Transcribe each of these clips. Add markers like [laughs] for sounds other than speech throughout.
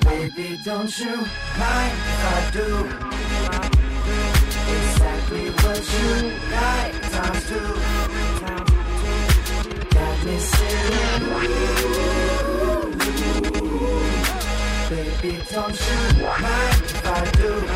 Baby, don't you I do? Exactly what you like me Baby, don't you mind if I do?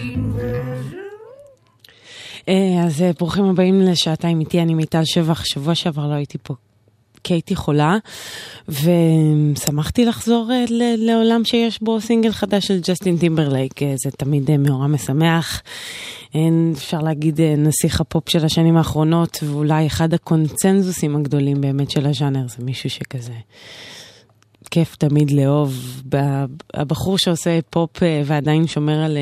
אה, אז אה, ברוכים הבאים לשעתיים איתי, אני מיטל שבח, שבוע שעבר לא הייתי פה כי הייתי חולה, ושמחתי לחזור אה, לעולם שיש בו סינגל חדש של ג'סטין טימברלייק, זה תמיד מאורע משמח. אפשר להגיד נסיך הפופ של השנים האחרונות, ואולי אחד הקונצנזוסים הגדולים באמת של הז'אנר, זה מישהו שכזה כיף תמיד לאהוב. הבחור שעושה פופ אה, ועדיין שומר על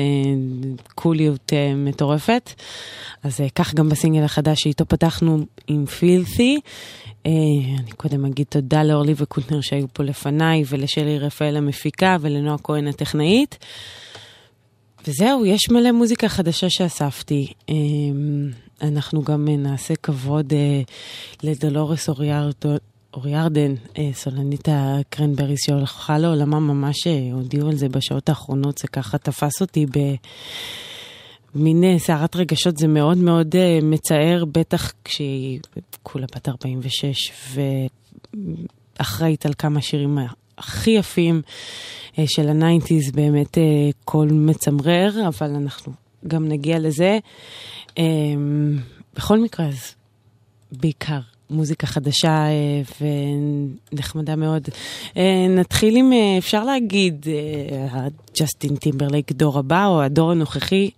קוליות מטורפת. אז כך גם בסינגל החדש שאיתו פתחנו עם פילת'י. אני קודם אגיד תודה לאורלי וקוטנר שהיו פה לפניי, ולשלי רפאל המפיקה, ולנועה כהן הטכנאית. וזהו, יש מלא מוזיקה חדשה שאספתי. אנחנו גם נעשה כבוד לדולורס אוריארדו, אוריארדן, אה, סולנית הקרנבריס שהולכה לעולמה, ממש אה, הודיעו על זה בשעות האחרונות, זה ככה תפס אותי במין אה, סערת רגשות, זה מאוד מאוד מצער, בטח כשהיא כולה בת 46 ואחראית על כמה שירים הכי יפים של ה nineties, באמת קול מצמרר, אבל אנחנו גם נגיע לזה. בכל מקרה, אז בעיקר מוזיקה חדשה אה, ונחמדה מאוד. אה, נתחיל עם, אה, אפשר להגיד, ג'סטין טימברלייק דור הבא או הדור הנוכחי,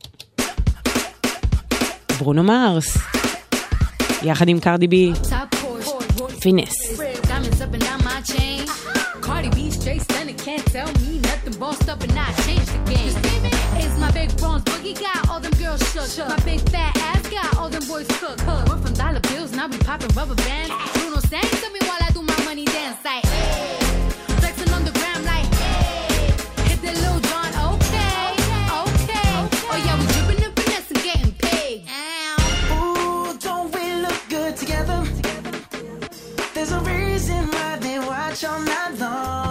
ברונו מרס, יחד עם קרדי בי, פינס. my big fat ass got all them boys cooked. We're from dollar bills and I be popping rubber bands. Bruno sang to me while I do my money dance. Like, eh. hey. flexing on the gram like, hey. hit the little John, okay, okay. Oh yeah, we dripping and getting paid. Ooh, don't we look good together? There's a reason why they watch all night long.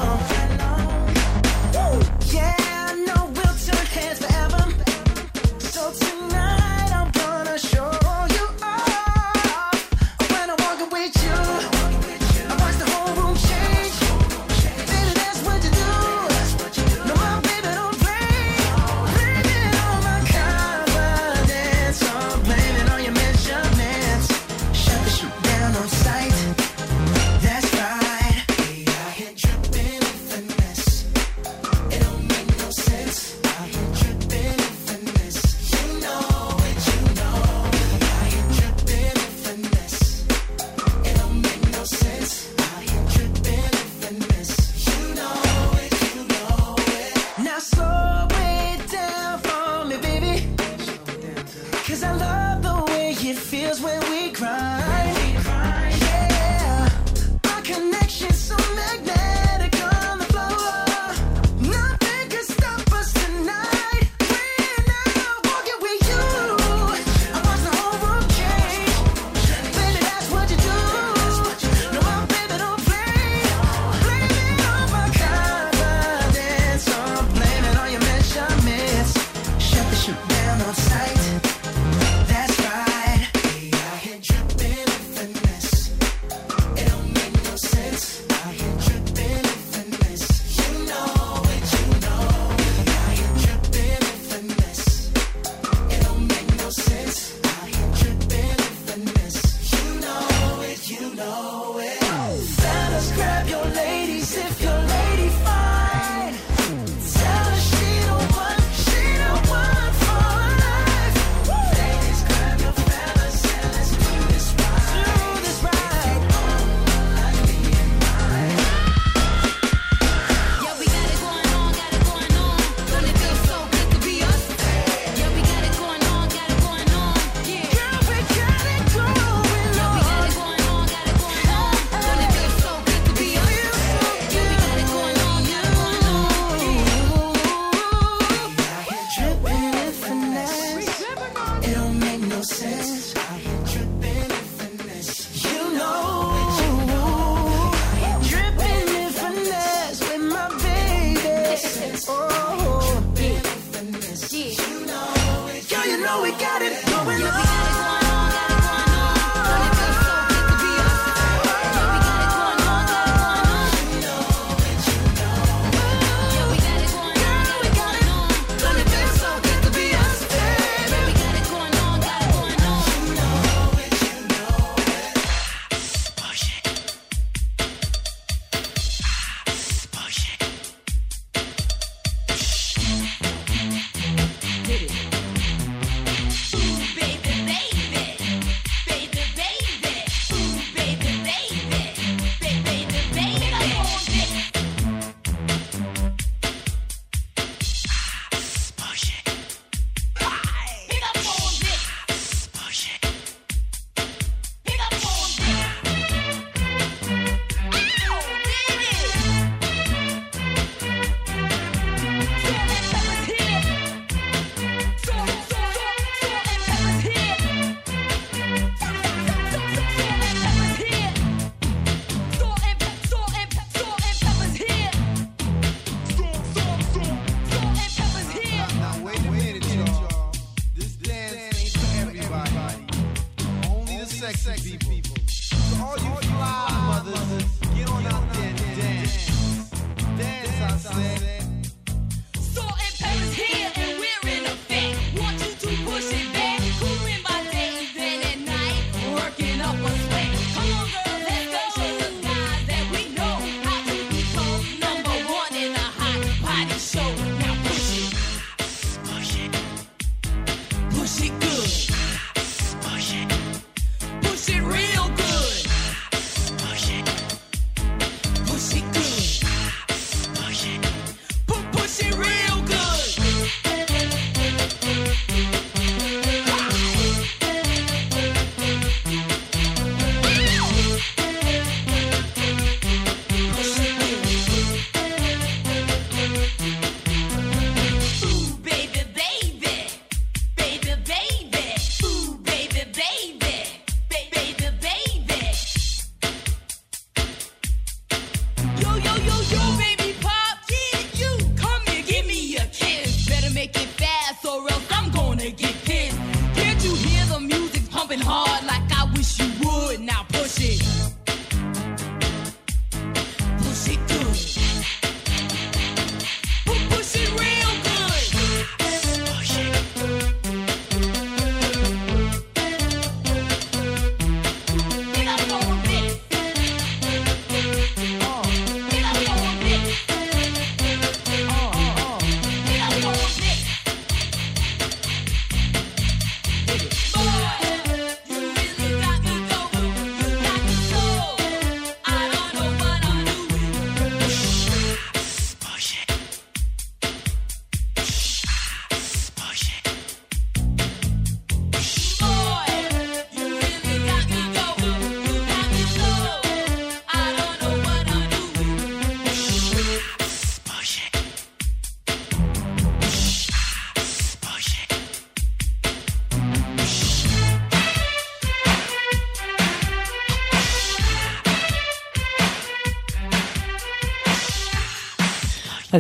Baby.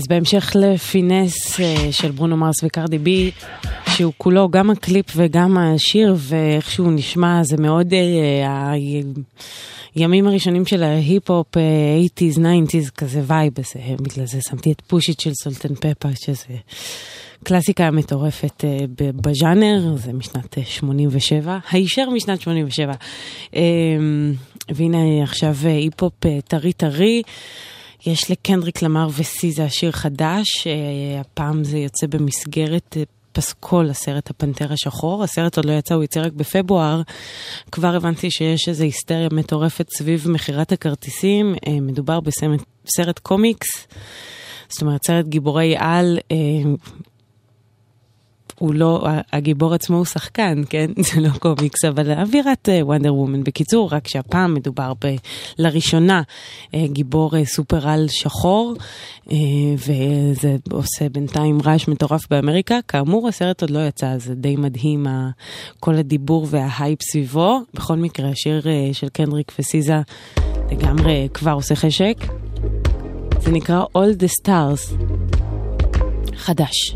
אז בהמשך ל Finesse אה, של ברונו מרס וקרדי בי, שהוא כולו גם הקליפ וגם השיר, ואיך שהוא נשמע, זה מאוד... אה, הימים הראשונים של ההיפ-הופ, אה, 80's, 90's, כזה vibe, אז בגלל זה שמתי את Push It של סולט אן פפה, שזה קלאסיקה מטורפת אה, בז'אנר, זה משנת 87, הישר משנת 87. והנה עכשיו היפ-הופ טרי טרי. יש לקנדריק למר וסיזה, שיר חדש, אה, הפעם זה יוצא במסגרת אה, פסקול, הסרט הפנתר השחור. הסרט עוד לא יצא, הוא יצא רק בפברואר. כבר הבנתי שיש איזו היסטריה מטורפת סביב מכירת הכרטיסים. אה, מדובר בסרט קומיקס. זאת אומרת, סרט גיבורי על, הוא לא, הגיבור עצמו הוא שחקן, כן? [laughs] זה לא קומיקס, אבל אווירת אה, Wonder Woman. בקיצור, רק שהפעם מדובר ב, לראשונה אה, גיבור אה, סופר-על שחור, וזה עושה בינתיים רעש מטורף באמריקה. כאמור, הסרט עוד לא יצא, אז די מדהים כל הדיבור וההייפ סביבו. בכל מקרה, השיר של קנדריק וסיזה לגמרי כבר עושה חשק. זה נקרא All the Stars. חדש.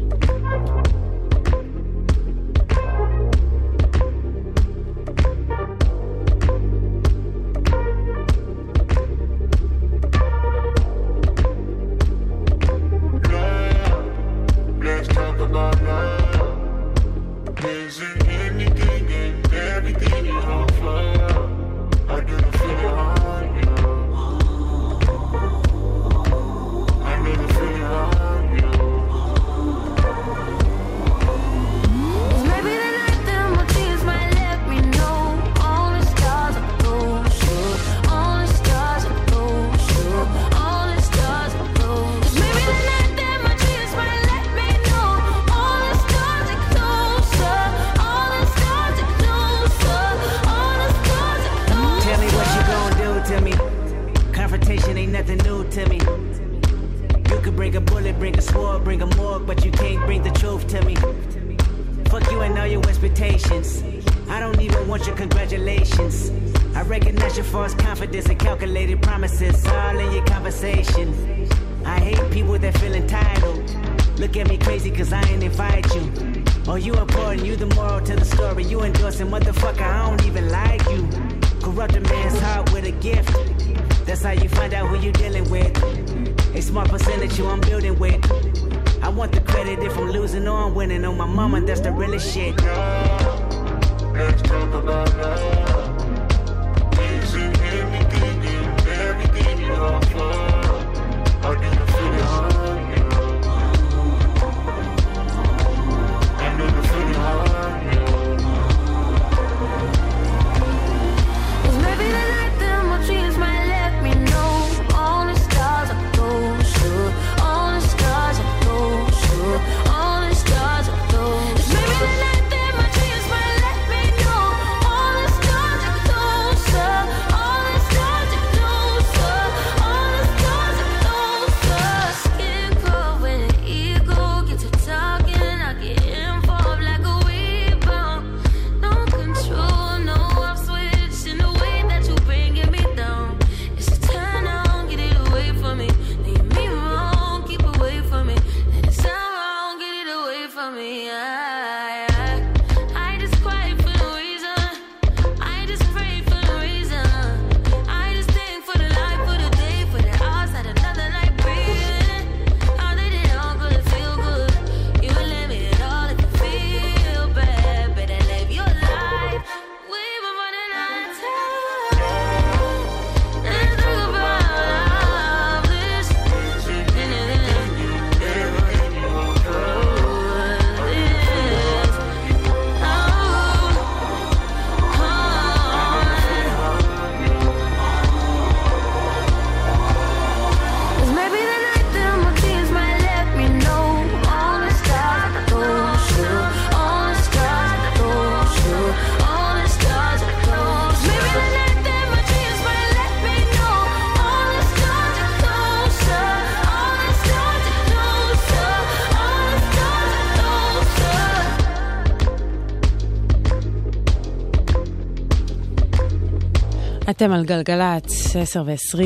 אתם על גלגלצ, 10 ו-20.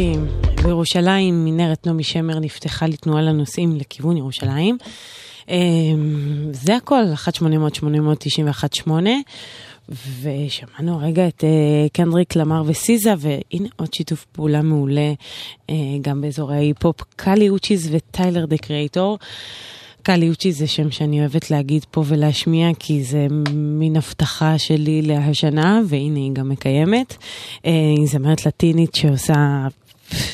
בירושלים מנהרת נעמי שמר נפתחה לתנועה לנוסעים לכיוון ירושלים. אמ, זה הכל, 1 800 891 ושמענו הרגע את אה, קנדריק למר וסיזה, והנה עוד שיתוף פעולה מעולה אה, גם באזורי ההיפ-הופ, קאלי אוצ'יס וטיילר דה קרייטור. קאלי אוצ'יס זה שם שאני אוהבת להגיד פה ולהשמיע, כי זה מין הבטחה שלי להשנה, והנה היא גם מקיימת. אה, היא זמרת לטינית שעושה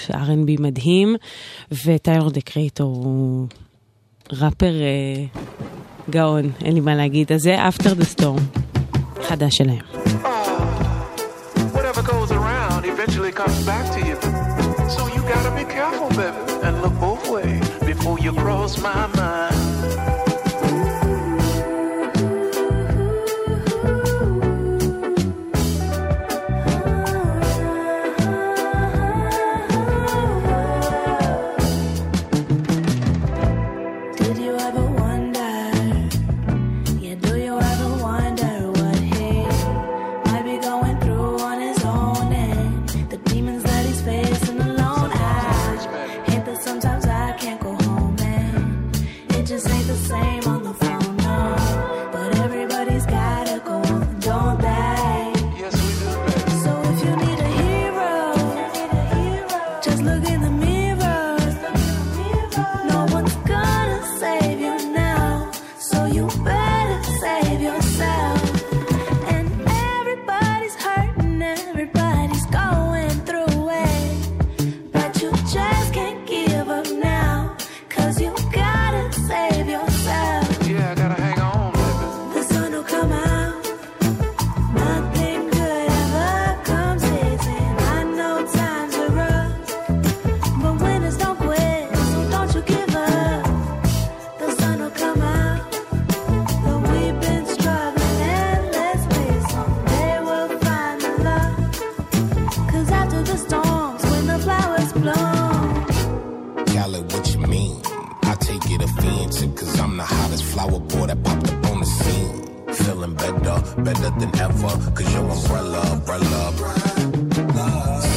R&B מדהים, וטיילור קרייטור הוא ראפר אה, גאון, אין לי מה להגיד. אז זה after the storm, חדש שלהם. Oh, Oh, you cross my mind. better than ever. Cause your umbrella, umbrella.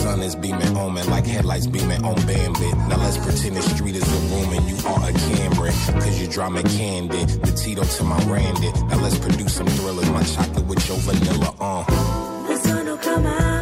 Sun is beaming on me like headlights beaming on Bambi. Now let's pretend the street is a room and you are a camera. Cause you drama candid, the Tito to my Randy. Now let's produce some thrillers, my chocolate with your vanilla, uh. The sun will come out.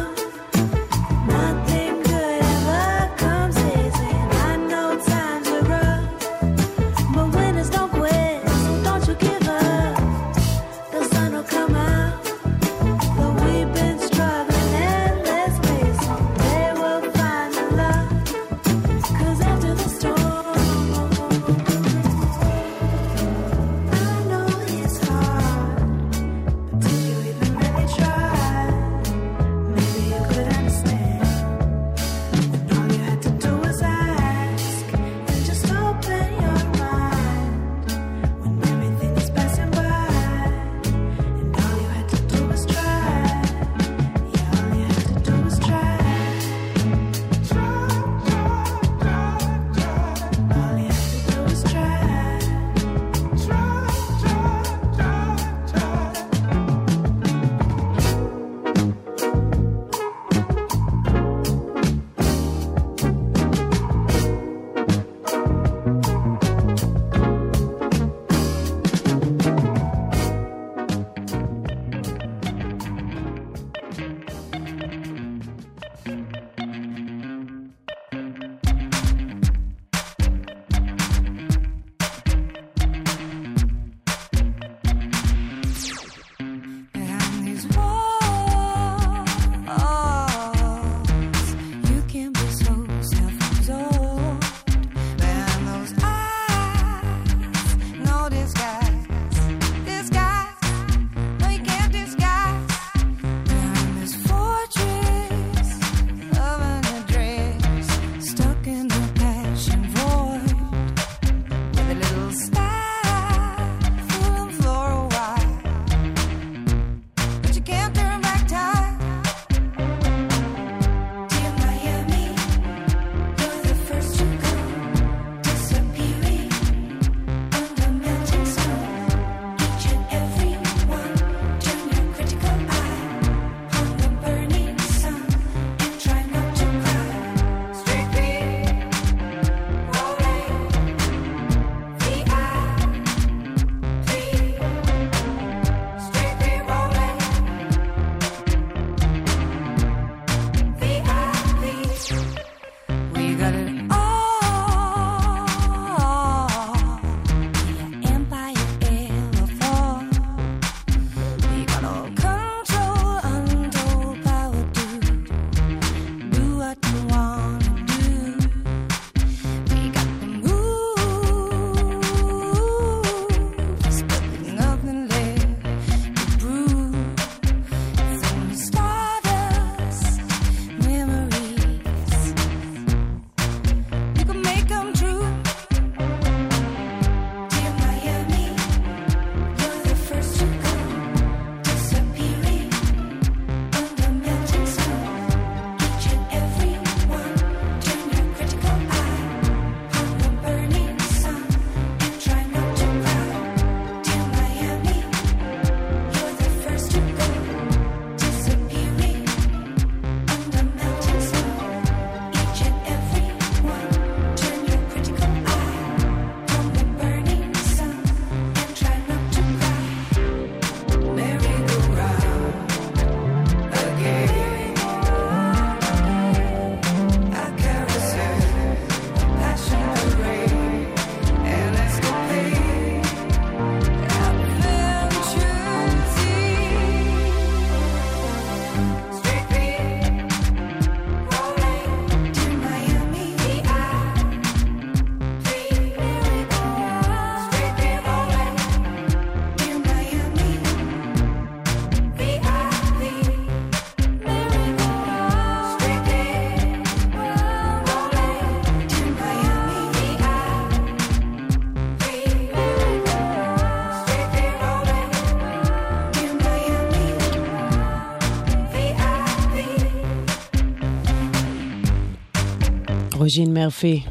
רושין מרפי.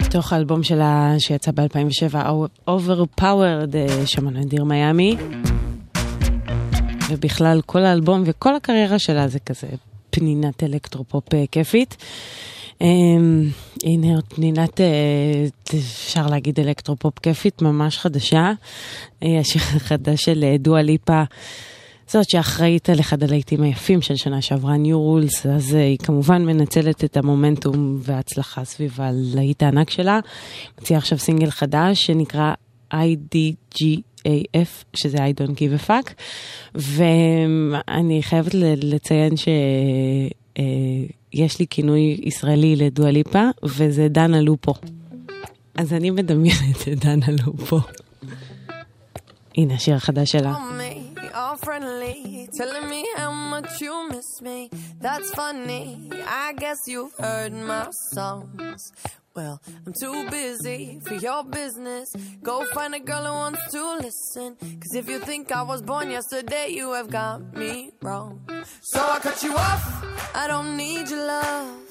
מתוך האלבום שלה שיצא ב-2007, Overpowered, אה, שמענו את Dear Miami. ובכלל, כל האלבום וכל הקריירה שלה זה כזה פנינת אלקטרופופ אה, כיפית. אמ, הנה עוד פנינת, אה, אפשר להגיד אלקטרופופ כיפית, ממש חדשה. השיר החדש של דואה ליפה. זאת שאחראית על אחד הלהיטים היפים של שנה שעברה, New Rules, אז אה, היא כמובן מנצלת את המומנטום וההצלחה סביב הלהיט הענק שלה. מציעה עכשיו סינגל חדש שנקרא IDGAF, שזה I don't give a fuck, ואני חייבת לציין ש... אה, יש לי כינוי ישראלי לדואליפה, וזה דנה לופו. אז אני מדמיינת את דנה לופו. הנה השיר החדש שלה. me, all friendly, telling me how much you miss me. That's funny, I guess you've heard my songs. Well, I'm too busy for your business. Go find a girl who wants to listen. Cause if you think I was born yesterday, you have got me wrong. So I cut you off, I don't need your love.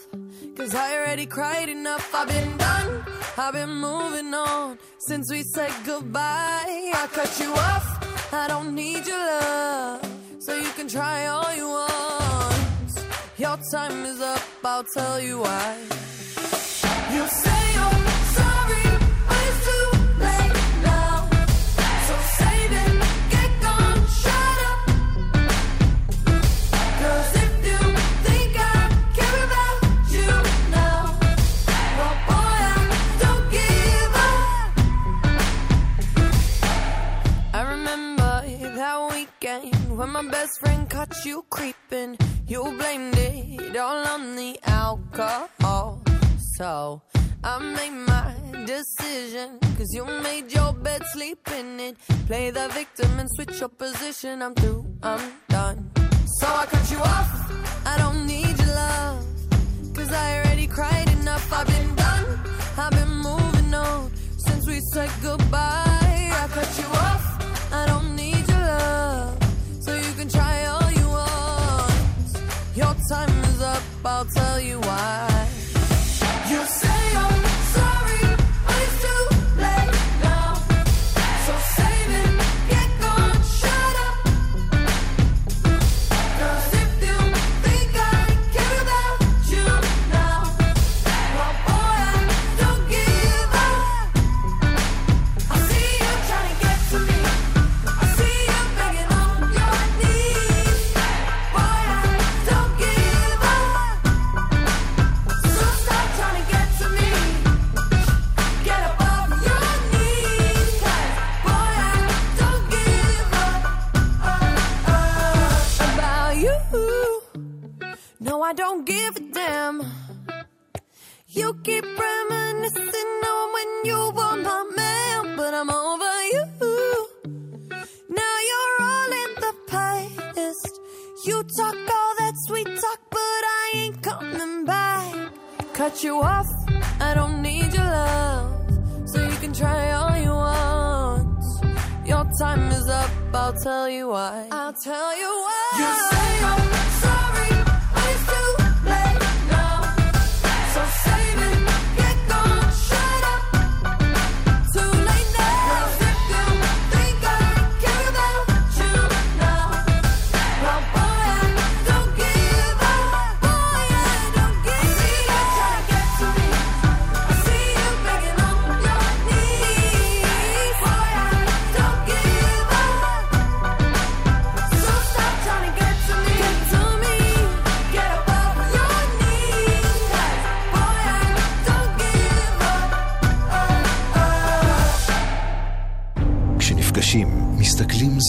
Cause I already cried enough, I've been done, I've been moving on since we said goodbye. I cut you off, I don't need your love, so you can try all you want. Your time is up, I'll tell you why. You say you're when my best friend caught you creeping. You blamed it all on the alcohol. So I made my decision. Cause you made your bed, sleep in it. Play the victim and switch your position. I'm through, I'm done. So I cut you off. I don't need your love. Cause I already cried enough. I've been done. I've been moving on since we said goodbye. I cut you off. I don't need your love. So you can try all you want. Your time is up. I'll tell you why. You I don't give a damn. You keep reminiscing on when you were my man, but I'm over you. Now you're all in the past. You talk all that sweet talk, but I ain't coming back. Cut you off, I don't need your love. So you can try all you want. Your time is up, I'll tell you why. I'll tell you why. You say I'm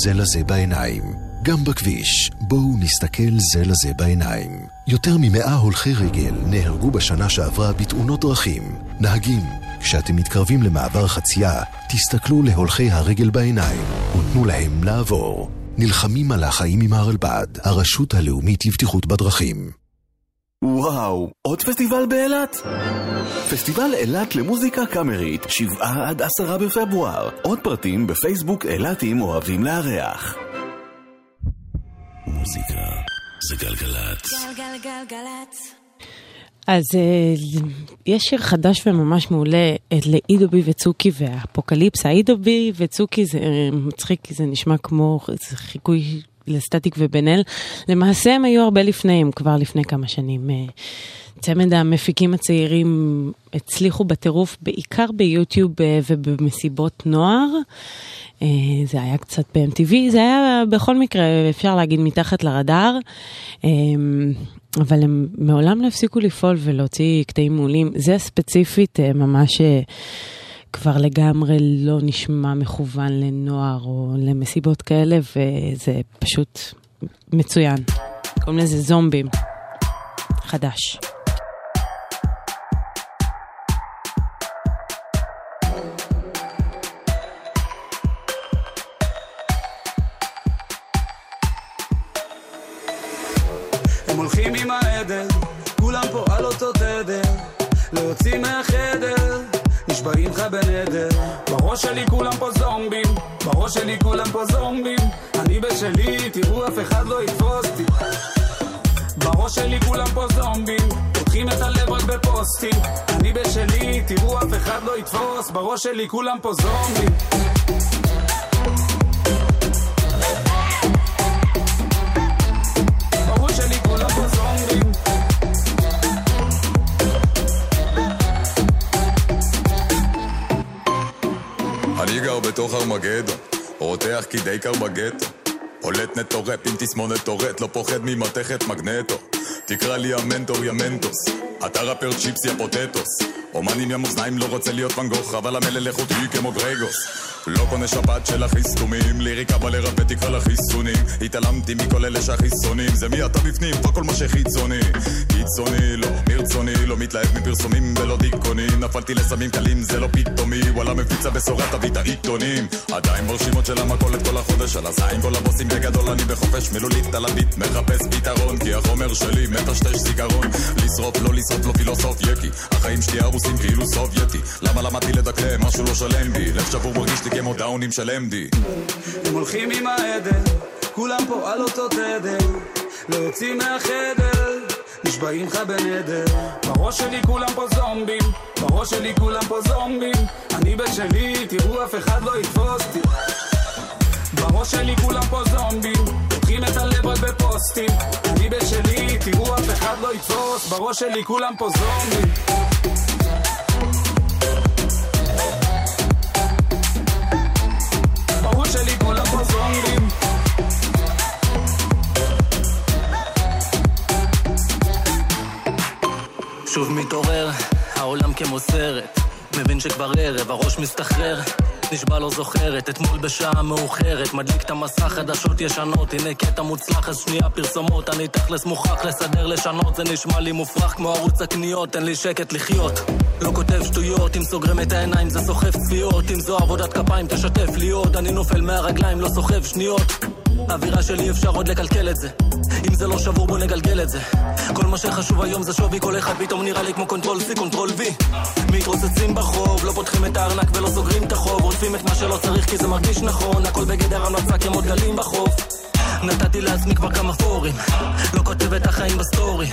זה לזה בעיניים. גם בכביש, בואו נסתכל זה לזה בעיניים. יותר ממאה הולכי רגל נהרגו בשנה שעברה בתאונות דרכים. נהגים, כשאתם מתקרבים למעבר חצייה, תסתכלו להולכי הרגל בעיניים ותנו להם לעבור. נלחמים על החיים עם הרלב"ד, הרשות הלאומית לבטיחות בדרכים. וואו, עוד פסטיבל באילת? פסטיבל אילת למוזיקה קאמרית, שבעה עד עשרה בפברואר. עוד פרטים בפייסבוק אילתים אוהבים לארח. מוזיקה זה גלגלצ. גלגלגלגלצ. אז אה, יש שיר חדש וממש מעולה אה, לאידובי וצוקי והאפוקליפס. האידובי וצוקי זה אה, מצחיק כי זה נשמע כמו זה חיקוי לסטטיק ובן אל. למעשה הם היו הרבה לפניהם, כבר לפני כמה שנים. אה, צמד המפיקים הצעירים הצליחו בטירוף, בעיקר ביוטיוב אה, ובמסיבות נוער. אה, זה היה קצת ב-MTV, זה היה בכל מקרה, אפשר להגיד, מתחת לרדאר. אבל הם מעולם לא הפסיקו לפעול ולהוציא קטעים מעולים. זה ספציפית ממש כבר לגמרי לא נשמע מכוון לנוער או למסיבות כאלה, וזה פשוט מצוין. קוראים לזה זומבים. חדש. הם הולכים עם העדר, כולם פה על אותו תדר, להוציא מהחדר, נשבעים לך בנדר. בראש שלי כולם פה זומבים, בראש שלי כולם פה זומבים, אני בשלי, תראו אף אחד לא יתפוס אותי. בראש שלי כולם פה זומבים, פותחים את הלב רק בפוסטים, אני בשלי, תראו אף אחד לא יתפוס, בראש שלי כולם פה זומבים. בתוך ארמגדון, רותח כי די קר בגטו. פולט נטורפ עם תסמונת טורט, לא פוחד ממתכת מגנטו. תקרא לי המנטור יא מנטוס, אתה ראפר צ'יפס יא פוטטוס. אומן עם המאזניים לא רוצה להיות ואן גוך, אבל המלל איכותי כמו גרגוס. לא קונה שבת של החיסטומים, ליריקה בא לרפא תקרא לחיסונים. התעלמתי מכל אלה שהחיסונים, זה מי אתה בפנים, פה כל מה שחיצוני. קיצוני, לא מרצוני, לא מתלהב מפרסומים ולא דיכאוני. נפלתי לסמים קלים, זה לא פתאומי, וואלה מפיצה בשורה תביא את העיתונים. עדיין ברשימות של המכולת כל החודש, על הזין כל הבוסים בגדול, אני בחופש מילולית על הביט, מחפש פתרון, כי החומר שלי מטשטש זיכרון. לשרוף, לא לשרוף, לא פילוסוף יקי. החיים שלי הרוסים כאילו סובייטי. למה למדתי לדקלם, משהו לא שלם בי. לב שבור מרגיש לי כמו דאונים של אמדי. הם הולכים עם העדר, כולם פה על אותו תדר, להוציא מהחדר, נשבעים לך בנדר. בראש שלי כולם פה זומבים, בראש שלי כולם פה זומבים, אני בשלי, תראו אף אחד לא יתפוס אותי. בראש שלי כולם פה זומבים, פותחים את הלב רק בפוסטים, אני בשלי, תראו אף אחד לא יתפוס, בראש שלי כולם פה זומבים. שוב מתעורר, העולם כמו סרט מבין שכבר ערב, הראש מסתחרר נשבע לא זוכרת, אתמול בשעה מאוחרת מדליק את המסך, חדשות ישנות. הנה קטע מוצלח, אז שנייה פרסומות. אני תכלס מוכרח לסדר, לשנות. זה נשמע לי מופרך כמו ערוץ הקניות, תן לי שקט לחיות. לא כותב שטויות, אם סוגרים את העיניים זה סוחב צפיות אם זו עבודת כפיים תשתף לי עוד. אני נופל מהרגליים, לא סוחב שניות האווירה שלי אפשר עוד לקלקל את זה. אם זה לא שבור בוא נגלגל את זה. כל מה שחשוב היום זה שווי כל אחד פתאום נראה לי כמו קונטרול C, קונטרול V. מתרוצצים בחוב, לא פותחים את הארנק ולא סוגרים את החוב. עוטפים את מה שלא צריך כי זה מרגיש נכון. הכל בגדר המלצה כמו דגלים בחוף נתתי לעצמי כבר כמה פורים לא כותב את החיים בסטורי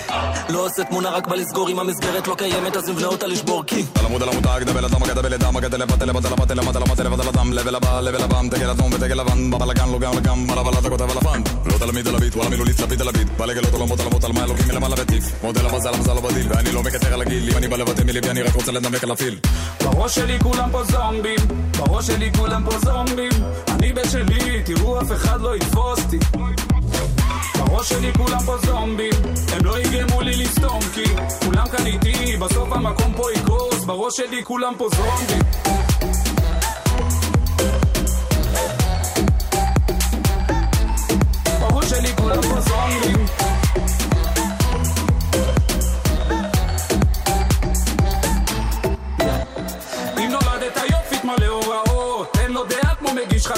לא עושה תמונה רק בא לסגור אם המסגרת לא קיימת אז נבנה אותה לשבור כי על עמוד על המותג, דבל אדם, מגד דבל אדם, מגד לבטל לבטל לבטל למטה למטה לבטל אדם, לבל הבא, לבל הבא, דגל אדום ודגל לבן, בבלאגן לא גם וגם, על אבל אתה כותב על הפן. לא תלמיד על הביט, וואלה מילולית לפיד על הביט, בא לגלות עולמות עולמות על מה אלוקים מלמעלה וטיף. מודל המזל המזל לא בדיל, ואני לא מקטר על הגיל, אם אני בא לבטא מליבי אני רק רוצה לנמק על הפיל. בראש שלי כולם פה זומבים, בראש שלי כולם פה זומבים, אני בשלי, תראו אף אחד לא יתפוס אותי. בראש שלי כולם פה זומבים, הם לא יגרמו לי לסתום כי כולם כאן איתי, בסוף המקום פה יקרוס, בראש שלי כולם פה זומבים. בראש שלי כולם פה זומבים.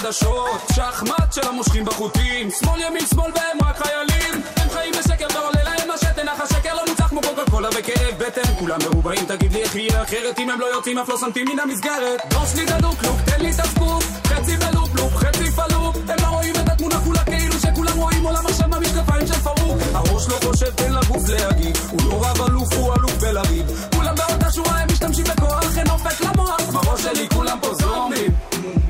חדשות. שחמט של המושכים בחוטים, שמאל ימין שמאל והם רק חיילים. הם חיים בשקר ועולה להם השתן, אך השקר לא ניצח כמו קוקה קולה וכאב בטן. כולם מרובעים, תגיד לי איך יהיה אחרת אם הם לא יוצאים אף לא סנטים מן המסגרת. דוש לי דלוק לוק, תן לי את הסקופ, חצי בלופ לופ, חצי פלופ. הם לא רואים את התמונה כולה כאילו שכולם רואים עולם עכשיו במשקפיים של פרוק. הראש לא חושב, תן לגוף להגיב. הוא לא רב אלוף, הוא אלוף בלריב. כולם באותה שורה, הם משתמשים בכוח, אין אופק למוח. בראש שלי כולם פה זומבים.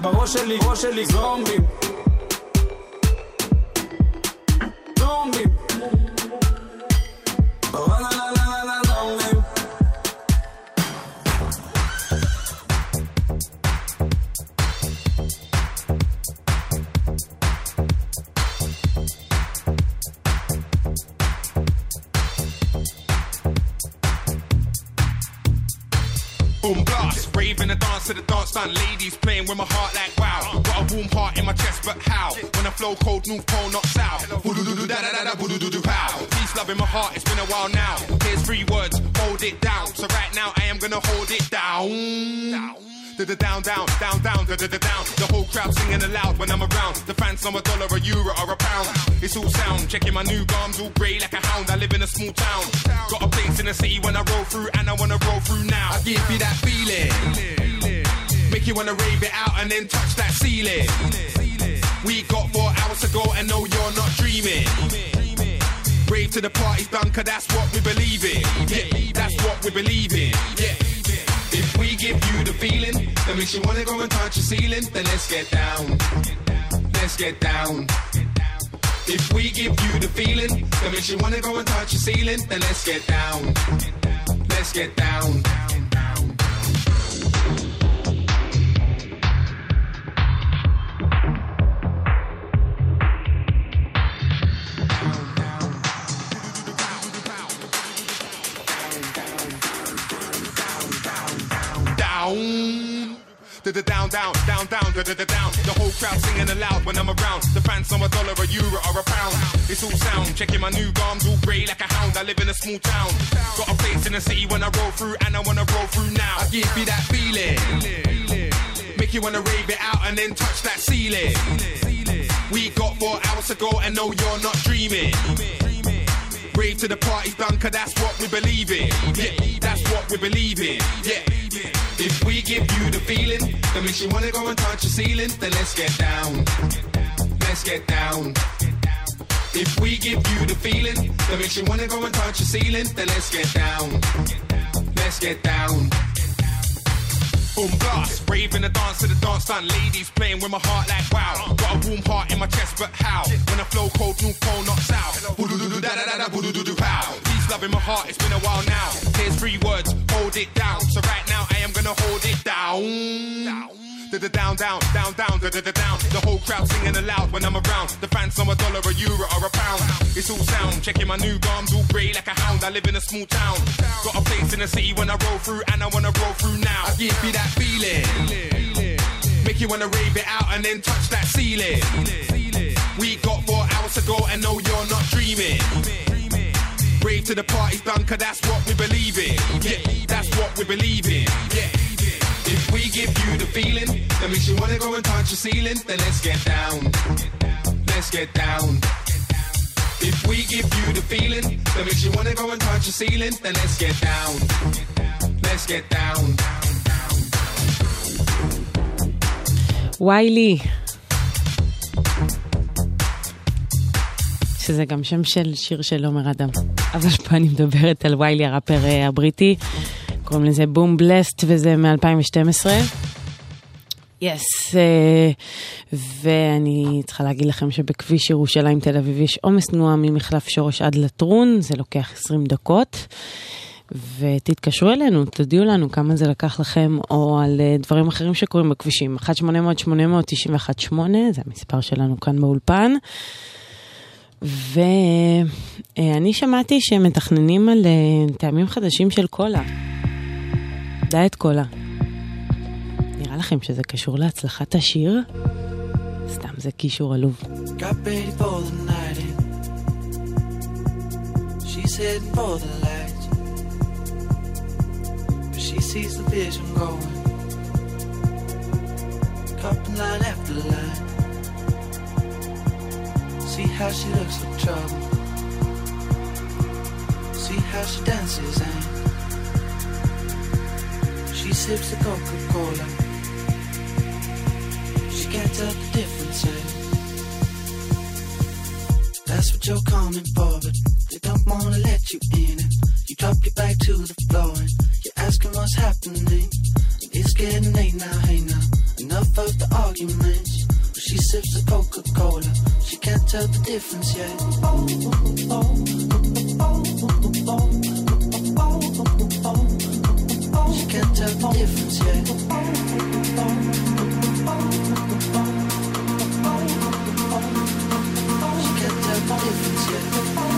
בראש שלי, ראש שלי, זומבים. זומבים. Done. Ladies playing with my heart like wow. Got a warm heart in my chest, but how? When I flow cold, north pole, not south. Boo-doo-doo-doo, da-da-da-da, boo-doo-doo-doo, pow. Peace, love in my heart, it's been a while now. Here's three words, hold it down. So right now I am gonna hold it down. Da-da down, down, down, down, da da da down. The whole crowd singing aloud when I'm around. The fans know a dollar, a euro, or a pound. It's all sound. Checking my new gums, all grey like a hound. I live in a small town. Got a place in the city when I roll through, and I wanna roll through now. I give you that feeling. Make you wanna rave it out and then touch that ceiling. We got four hours to go, and no, you're not dreaming. Rave to the party's done, cause that's what we believe in. Yeah, that's what we believe in. Yeah. If we give you the feeling that makes you wanna go and touch the ceiling, then let's get down. Let's get down. If we give you the feeling that makes you wanna go and touch the ceiling, then let's get down. Let's get down. Down. Down, down, down, down, down. The whole crowd singing aloud when I'm around. The fans know a dollar, a euro, or a pound. It's all sound. Checking my new gums, all grey like a hound. I live in a small town. Got a place in the city when I roll through, and I wanna roll through now. I give you that feeling. Make you wanna rave it out and then touch that ceiling. We got four hours to go, and no, you're not dreaming. Rave to the party's done, cause that's what we believe in. Yeah, that's what we believe in. Yeah. If we give you the feeling that makes you wanna go and touch the ceiling, then let's get down. Let's get down. If we give you the feeling that makes you wanna go and touch the ceiling, then let's get down. Let's get down. Boom blast, rave in the dance to the dance done. Ladies playing with my heart like wow. Got a warm heart in my chest, but how? When I flow cold, north pole, not south. Boo-doo-doo-doo, da-da-da-da, boo-doo-doo-doo, pow. Peace, love in my heart, it's been a while now. Here's three words, hold it down. So right now I am gonna hold it down. Da-da down, down, down, down, da da da down. The whole crowd singing aloud when I'm around. The fans know a dollar, a euro, or a pound. It's all sound. Checking my new gums, all grey like a hound. I live in a small town. Got a place in the city when I roll through, and I wanna roll through now. I give you that feeling. Make you wanna rave it out and then touch that ceiling. We got four hours to go, and no, you're not dreaming. Rave to the party's done, cause that's what we believe in. Yeah, that's what we believe in. Yeah. If we give you the feeling that makes you wanna go and touch the ceiling, then let's get down. Let's get down. If we give you the feeling that makes you wanna go and touch the ceiling, then let's get down. Let's get down. ויילי. שזה גם שם של שיר של עומר אדם. אבל פה אני מדברת על ויילי הראפר אה, הבריטי. קוראים לזה בום בלסט וזה מ-2012. יס, yes, uh, ואני צריכה להגיד לכם שבכביש ירושלים תל אביב יש עומס תנועה ממחלף שורש עד לטרון, זה לוקח 20 דקות. ותתקשרו אלינו, תודיעו לנו כמה זה לקח לכם, או על uh, דברים אחרים שקורים בכבישים. 1-800-891-8, זה המספר שלנו כאן באולפן. ואני שמעתי שהם מתכננים על טעמים חדשים של קולה. דיאט קולה. נראה לכם שזה קשור להצלחת השיר? סתם זה קישור עלוב. See how she looks for trouble. See how she dances and She sips a Coca-Cola. She can't tell the difference. That's what you're coming for, but they don't wanna let you in. It. you drop your back to the floor and you're asking what's happening. And it's getting late now, hey now. Enough of the arguments. But she sips the Coca-Cola. She can't tell the difference yet. Oh, oh, oh, week-end japonais foncier. Week-end japonais foncier.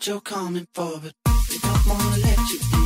what you're coming for, but we don't wanna let you.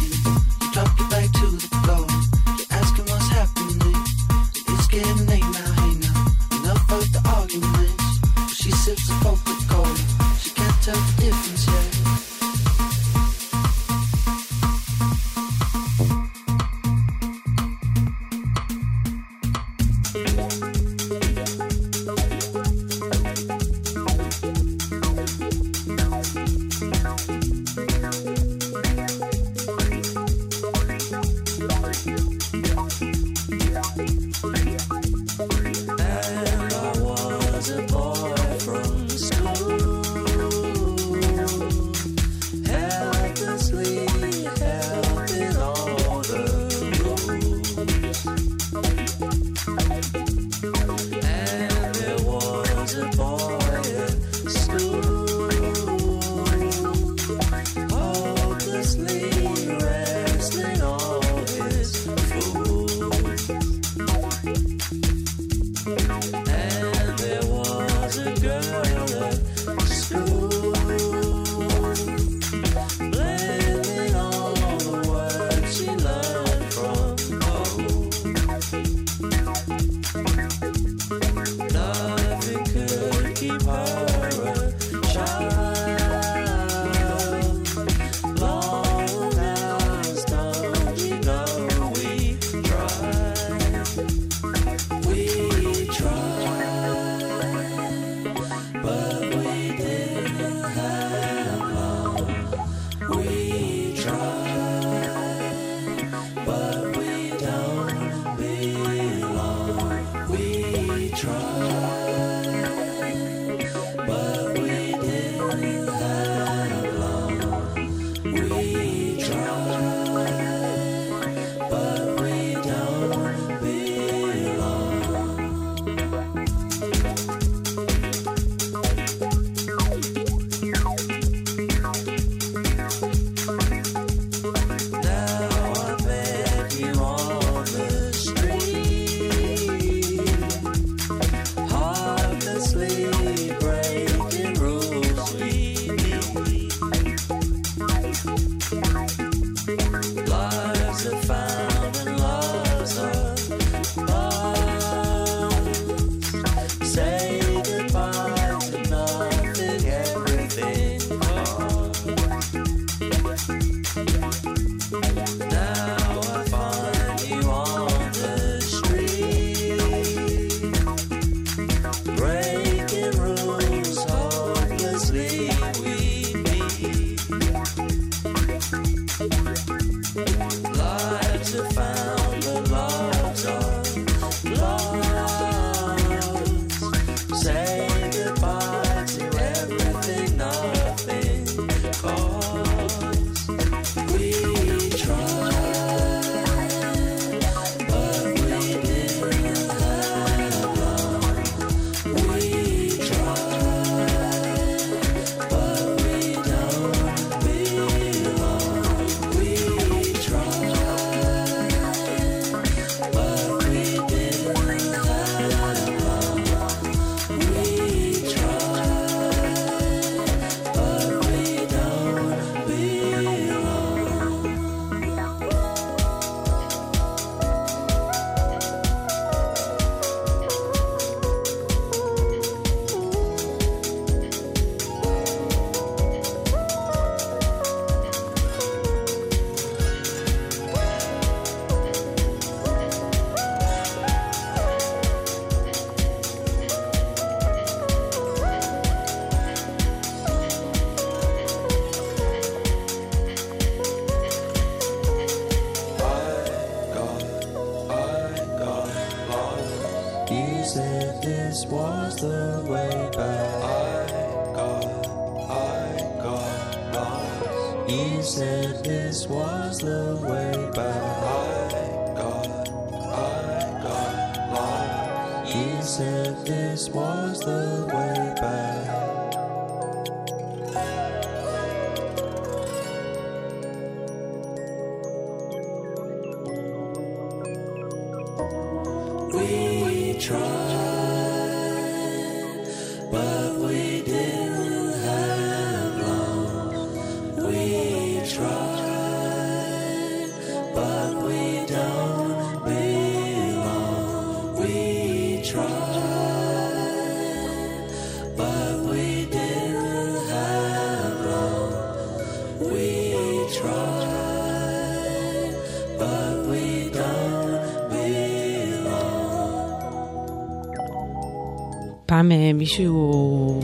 מישהו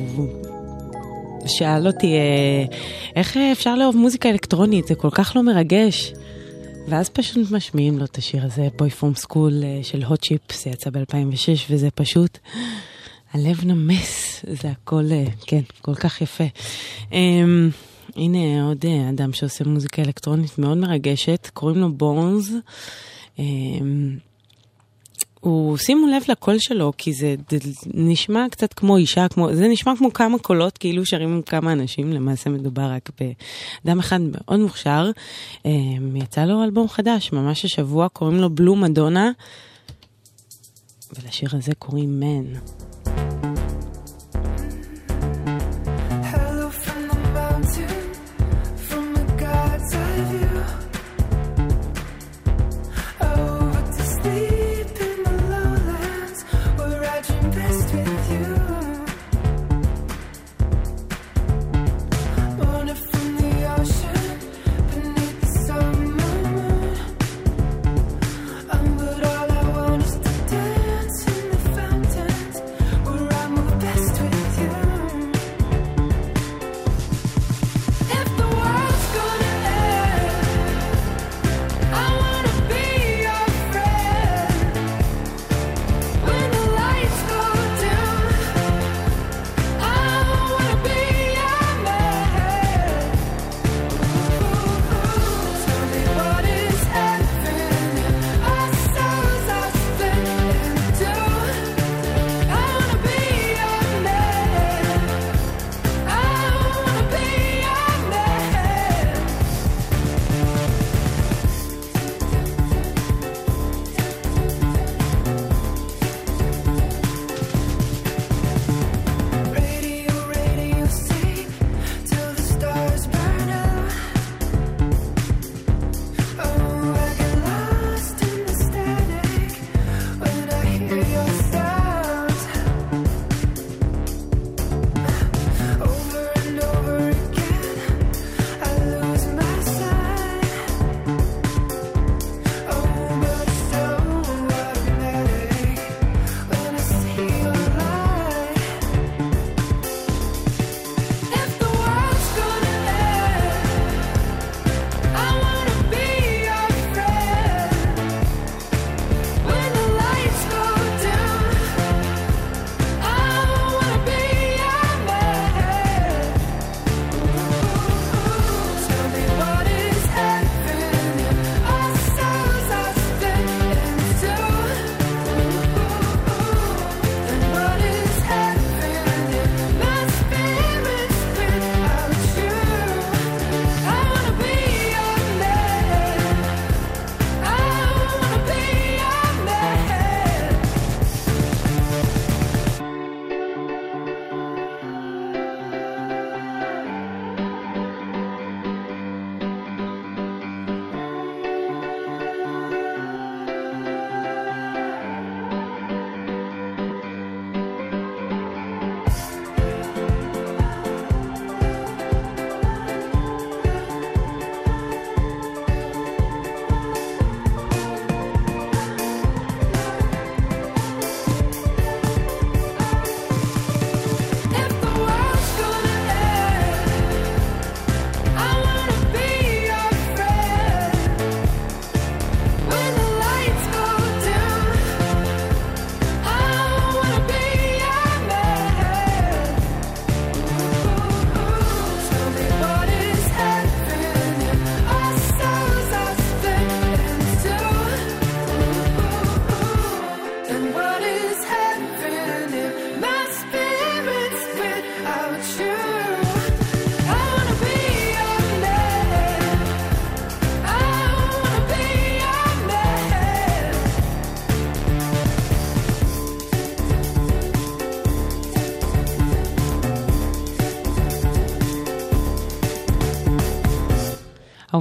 שאל אותי, אה, איך אפשר לאהוב מוזיקה אלקטרונית? זה כל כך לא מרגש. ואז פשוט משמיעים לו את השיר הזה, בוי פרום סקול של הוט צ'יפ, זה יצא ב-2006, וזה פשוט, הלב נמס, זה הכל, אה, כן, כל כך יפה. אמ, הנה עוד אה, אדם שעושה מוזיקה אלקטרונית מאוד מרגשת, קוראים לו בורנס. אמ, הוא, שימו לב לקול שלו, כי זה, זה נשמע קצת כמו אישה, כמו, זה נשמע כמו כמה קולות, כאילו שרים כמה אנשים, למעשה מדובר רק באדם אחד מאוד מוכשר. אה, יצא לו אלבום חדש, ממש השבוע, קוראים לו בלו מדונה, ולשיר הזה קוראים מן.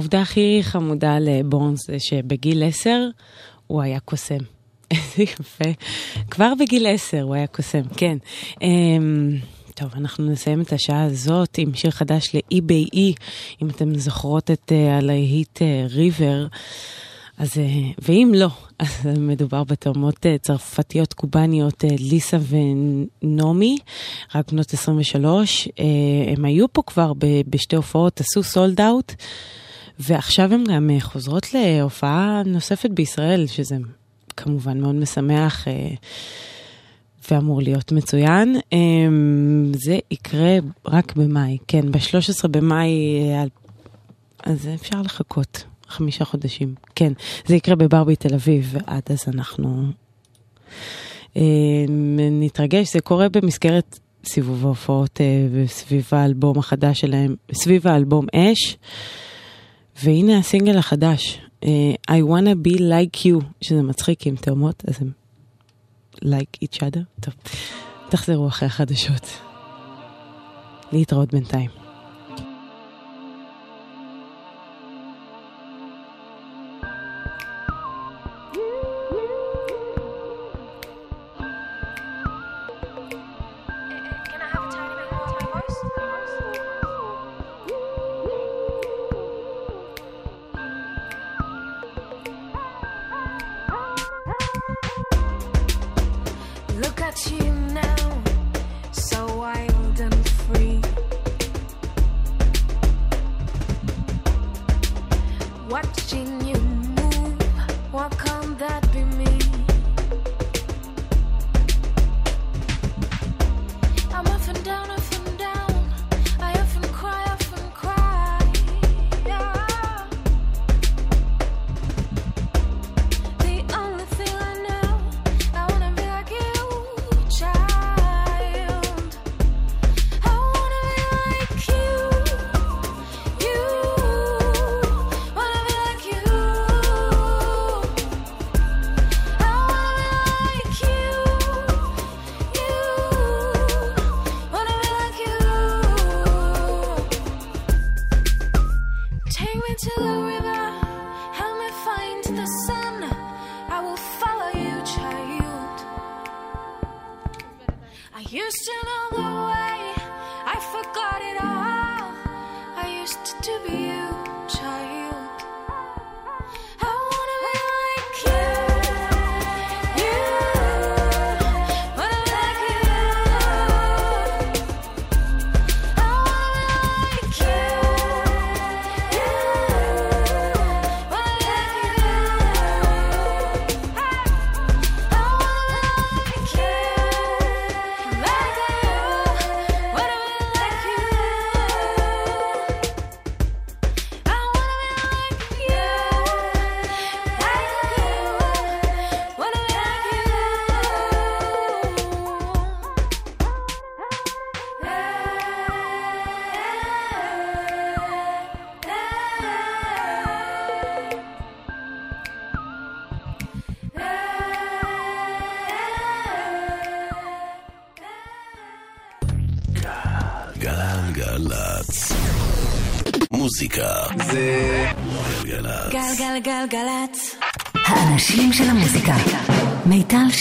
העובדה הכי חמודה לבורנס זה שבגיל 10 הוא היה קוסם. [laughs] איזה יפה. כבר בגיל 10 הוא היה קוסם, כן. אמ, טוב, אנחנו נסיים את השעה הזאת עם שיר חדש ל-EBE, אם אתם זוכרות את uh, הלהיט ריבר. אז, אה, ואם לא, [laughs] אז מדובר בתאומות אה, צרפתיות קובאניות אה, ליסה ונעמי, רק בנות 23. אה, הם היו פה כבר בשתי הופעות, עשו סולד אאוט, ועכשיו הן גם אה, חוזרות להופעה נוספת בישראל, שזה כמובן מאוד משמח. אה, ואמור להיות מצוין. אמ, זה יקרה רק במאי, כן, ב-13 במאי, אה, אז אפשר לחכות חמישה חודשים. כן, זה יקרה בברבי תל אביב, ועד אז אנחנו אמ, נתרגש. זה קורה במסגרת סיבוב ההופעות אה, סביב האלבום החדש שלהם, סביב האלבום אש. והנה הסינגל החדש, אה, I wanna be like you, שזה מצחיק עם תאומות, אז הם like each other. טוב, תחזרו אחרי החדשות. להתראות בינתיים.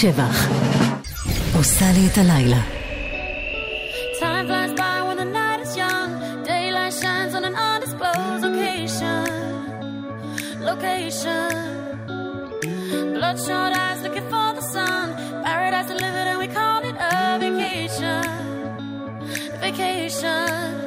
שבח. עושה לי את הלילה. Time flies by when the night is young. Daylight shines on an undisclosed location. Location. Bloodshot eyes looking for the sun. Paradise delivered and we call it a vacation. Vacation.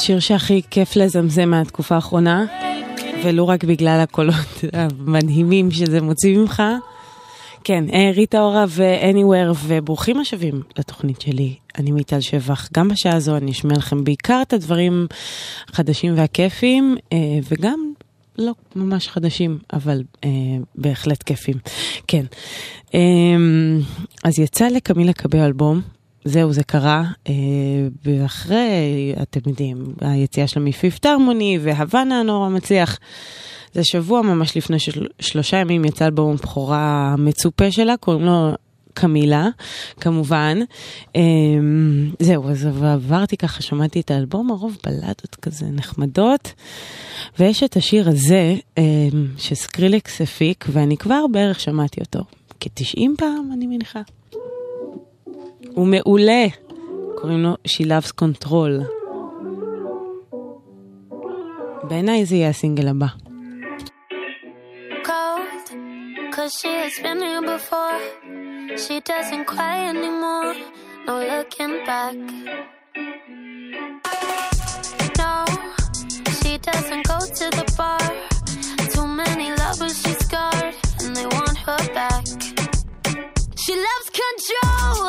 השיר שהכי כיף לזמזם מהתקופה האחרונה, ולו רק בגלל הקולות המדהימים שזה מוציא ממך. כן, אה, ריטה אורה ו-Anywhere, וברוכים השבים לתוכנית שלי. אני מיטל שבח. גם בשעה הזו אני אשמיע לכם בעיקר את הדברים החדשים והכיפים, אה, וגם לא ממש חדשים, אבל אה, בהחלט כיפים. כן. אז יצא לקמילה לקבל אלבום. זהו, זה קרה, אה, ואחרי, אתם יודעים, היציאה שלה מפיפט הרמוני והוואנה הנורא מצליח. זה שבוע ממש לפני של, שלושה ימים יצא אלבום הבכורה המצופה שלה, קוראים לו קמילה, כמובן. אה, זהו, אז עברתי ככה, שמעתי את האלבום, הרוב בלדות כזה נחמדות, ויש את השיר הזה, אה, שסקרילקס הפיק, ואני כבר בערך שמעתי אותו כ-90 פעם, אני מניחה. הוא מעולה, קוראים לו She Loves Control. בעיניי זה יהיה הסינגל הבא. cold, cause she has been here before. She doesn't cry anymore, no looking back. No, she doesn't go to the bar. Too many lovers she scarred, and they want her back. She loves control.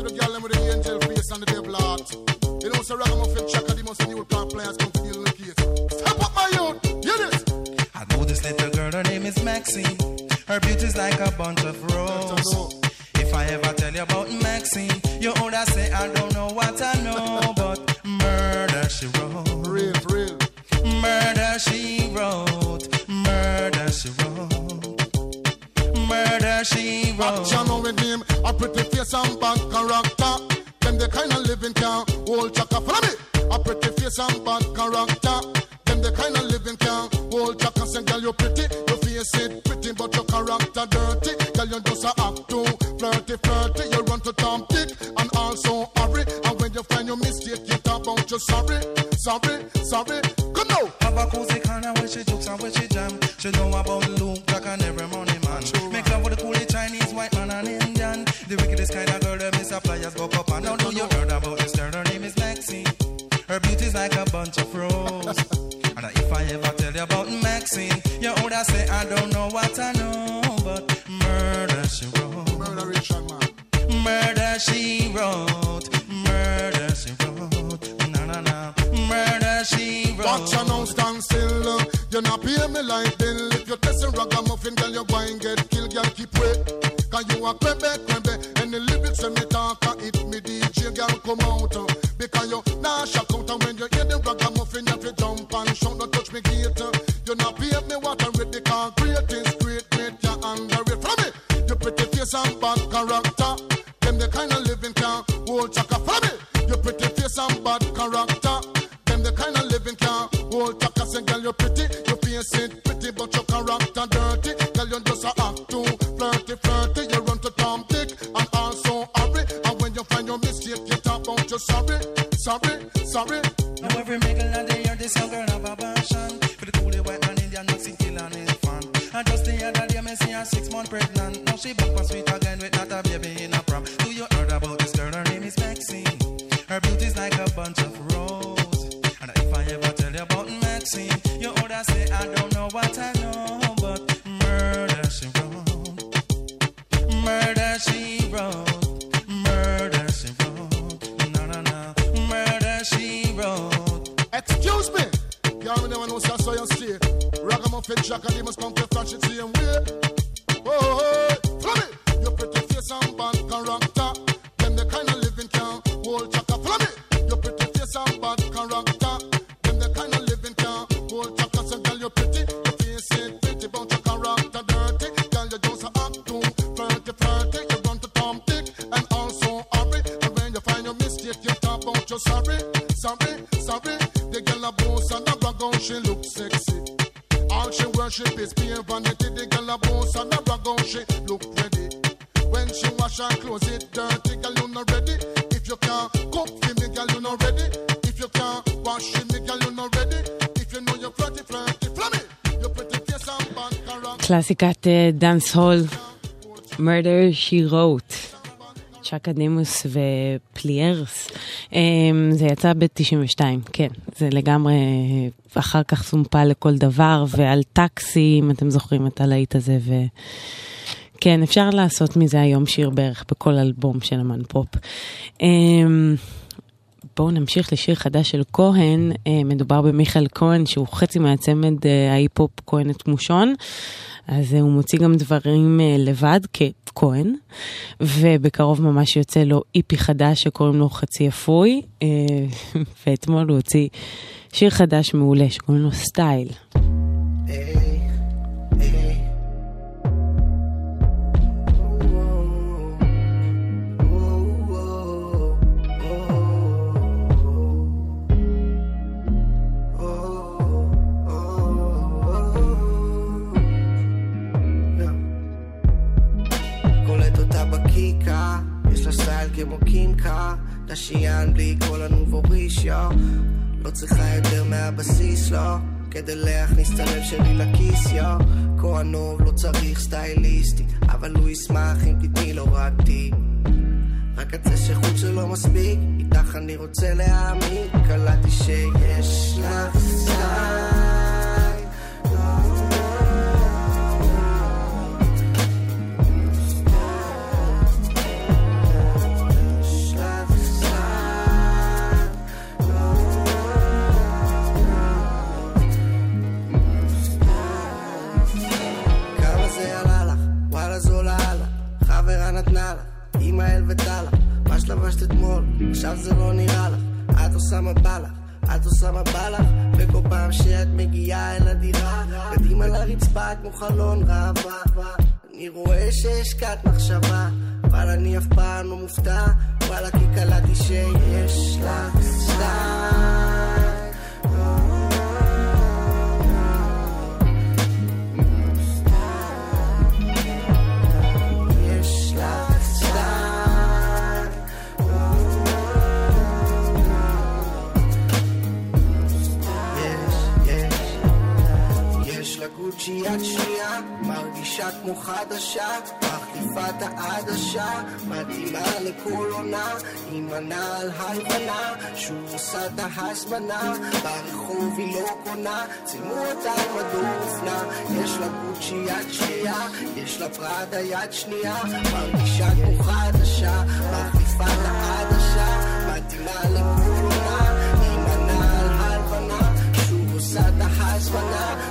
To the girl them with the angel face and the devil heart. You know, so ragamuffin chaka, the most new car players come to deal with the case. Step up my youth, hear this. I know this little girl, her name is Maxine. Her beauty's like a bunch of roses. If I ever tell you about Maxine, you would say I don't know what I know, [laughs] but murder she wrote. Real, real. Murder she wrote. Murder she wrote. Murder she wrote. Face and bad character. Them the kind of living can hold chaka. Follow me. A pretty face and bad character. Them the kind of living can hold chaka. Say, girl, you pretty, your face it pretty, but your character dirty. Girl, you just a act too flirty, flirty. You run to Tom Dick and also hurry. And when you find your mistake, you talk about you sorry, sorry, sorry. Come now. Have a cozy corner where she jokes and where she jam. She know about about Maxine, you would say I don't know what I know, but murder she wrote. Murder Richard, man. Murder she wrote. Murder she wrote. Na na na. Murder she wrote. Watch her now stand still. Uh. You not pay me like bill. If you're testing ragamuffin, girl, you going get killed. Girl, keep wait. Cause you a crebe, dancehall, Murder She Wrote, צ'אקה דימוס ופליירס. אמ, זה יצא ב-92, כן, זה לגמרי, אחר כך סומפלה לכל דבר, ועל טקסי, אם אתם זוכרים את הלהיט הזה, ו... כן, אפשר לעשות מזה היום שיר בערך בכל אלבום של אמן פופ. בואו נמשיך לשיר חדש של כהן, אה, מדובר במיכאל כהן שהוא חצי מהצמד אה, ההיפ-הופ כהן את מושון, אז אה, הוא מוציא גם דברים לבד ככהן, ובקרוב ממש יוצא לו איפי חדש שקוראים לו חצי אפוי, ואתמול הוא הוציא שיר חדש מעולה שקוראים לו סטייל. קולט כמו קימקה, נשיין בלי כל הנובוריש, יו. לא צריכה יותר מהבסיס, לא, כדי להכניס את הלב שלי לכיס, יו. כהנוב לא צריך סטייליסטי, אבל הוא ישמח אם תתני לו רק טיפ. רק קצה שחוט שלו מספיק, איתך אני רוצה להאמין, קלטתי שיש לך סטייל. נתנה לך, אמא אל וטלה. מה שלבשת אתמול? עכשיו זה לא נראה לך. את עושה מה בא לך, את עושה מה בא לך. וכל פעם שאת מגיעה אל הדירה, קדימה לרצפה כמו חלון ראווה. אני רואה שהשקעת מחשבה, אבל אני אף פעם לא מופתע. וואלה כי קלטתי שיש לך סטייל. לה גוצ'י יד שנייה, מרגישה כמו חדשה, את העדשה, מתאימה לכל עונה, עם הנעל הלבנה, שוב עושה את ההזמנה, ברחוב היא לא קונה, צילמו אותה על מדור אופנה, יש לה גוצ'י יד שנייה, יש לה פראדה יד שנייה, מרגישה כמו חדשה, מחליפה את העדשה, מתאימה לכל עונה, עם הנעל הלבנה, שוב עושה את ההזמנה,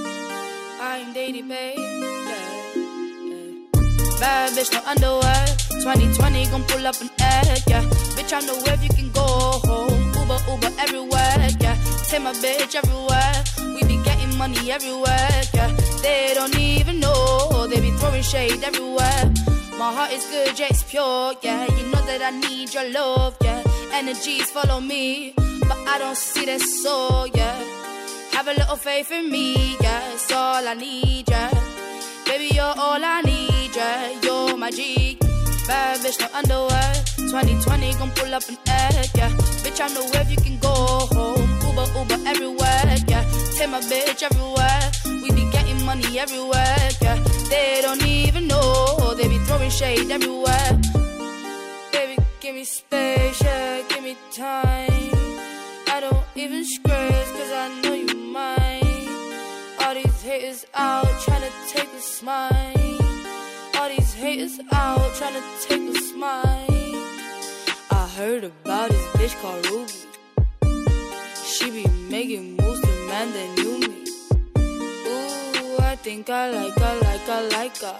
Daddy Babe. Yeah, yeah. Bad bitch, no underwear. 2020 gon' pull up an egg. Yeah, bitch, I know where you can go home. Uber, Uber everywhere. Yeah, take my bitch everywhere. We be getting money everywhere. Yeah, they don't even know. They be throwing shade everywhere. My heart is good, yeah, it's pure. Yeah, you know that I need your love. Yeah, energies follow me, but I don't see that soul. Yeah. Have a little faith in me, yeah, all I need, yeah. Baby, you're all I need, yeah. You're my G. Bad bitch, no underwear. 2020 gon' pull up an egg, yeah. Bitch, I know where you can go home. Uber, Uber everywhere, yeah. Take my bitch everywhere. We be getting money everywhere, yeah. They don't even know. They be throwing shade everywhere. Baby, give me space, yeah. Give me time. I don't even scratch, cause I know you mine. Haters out trying to take a smile. All these haters out trying to take a smile. I heard about this bitch called Ruby. She be making moves to man that knew me. Ooh, I think I like her, like her, like her.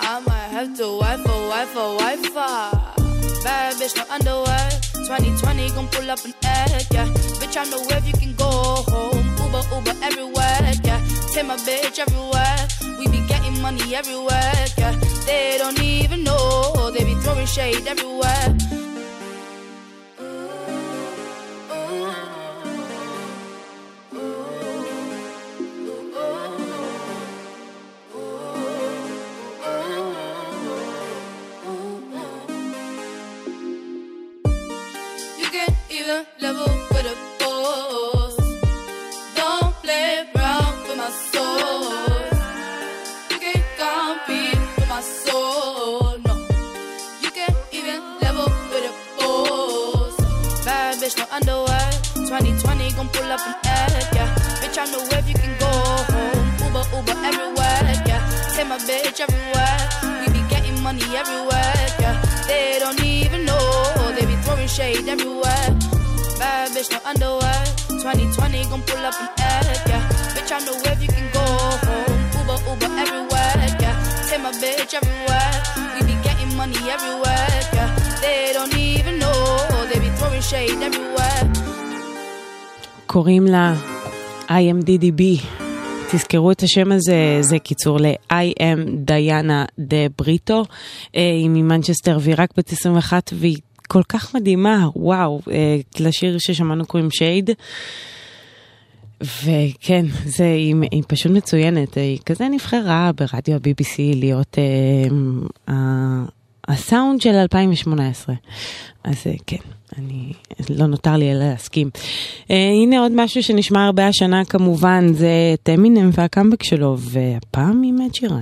I might have to wife a wife a wife her. Bad bitch, no underwear. 2020 gon' pull up an egg, yeah. Bitch, I know where you can go home. Uber, everywhere, yeah. Take my bitch everywhere. We be getting money everywhere, yeah. They don't even know. They be throwing shade everywhere. Even level up yeah. Bitch, I know where you can go home. Uber, Uber everywhere, yeah. Take my bitch everywhere. We be getting money everywhere, yeah. They don't even know. They be throwing shade everywhere. Bad bitch, no underwear. 2020 gon' pull up an egg, yeah. Bitch, I know where you can go home. Uber, Uber everywhere, yeah. Take my bitch everywhere. We be getting money everywhere, yeah. They don't even know. They be throwing shade everywhere. קוראים לה IMDDB. תזכרו את השם הזה, זה קיצור ל-I am דיאנה דה בריטו, אה, היא ממנצ'סטר והיא רק בת 21 והיא כל כך מדהימה, וואו, אה, לשיר ששמענו קוראים שייד. וכן, זה, היא, היא פשוט מצוינת, היא כזה נבחרה ברדיו ה-BBC להיות אה, ה- הסאונד של 2018. אז אה, כן, אני, לא נותר לי אלא להסכים. אה, הנה עוד משהו שנשמע הרבה השנה כמובן, זה את אמינם והקאמבק שלו, והפעם עם את שירן.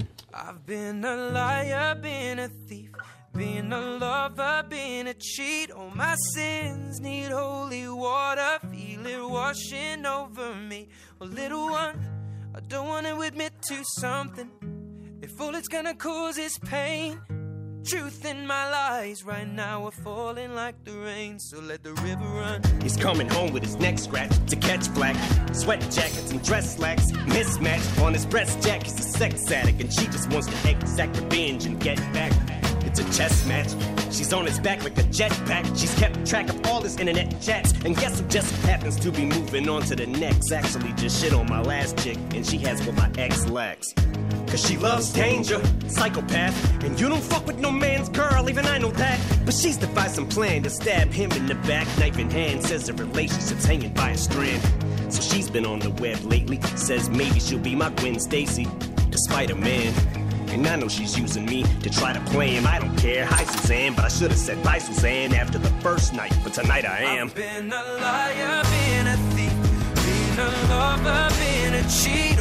Been a liar, been a thief, been a lover, been a cheat. All my sins need holy water, feel it washing over me. Well, little one, I don't want to admit to something. If all it's gonna cause is pain, truth in my lies right now are falling like the rain. So let the river run. He's coming home with his neck scratched to catch black. Sweat jackets and dress slacks. Mismatch on his breast jack. He's a sex addict and she just wants to exact revenge and get back. It's a chess match. She's on his back like a jetpack. She's kept track of all his internet chats. And guess who just happens to be moving on to the next? Actually, just shit on my last chick, and she has what my ex lacks. Cause she loves danger. Psychopath, and you don't fuck with no man's girl, even I know that. But she's devised some plan to stab him in the back, knife in hand. Says the relationship's hanging by a strand. So she's been on the web lately. Says maybe she'll be my Gwen Stacy, despite a man. And I know she's using me to try to play him. I don't care. Hi, Suzanne, but I should have said bye, Suzanne, after the first night. But tonight I am. I've Been a liar, been a thief, been a lover, been a cheat.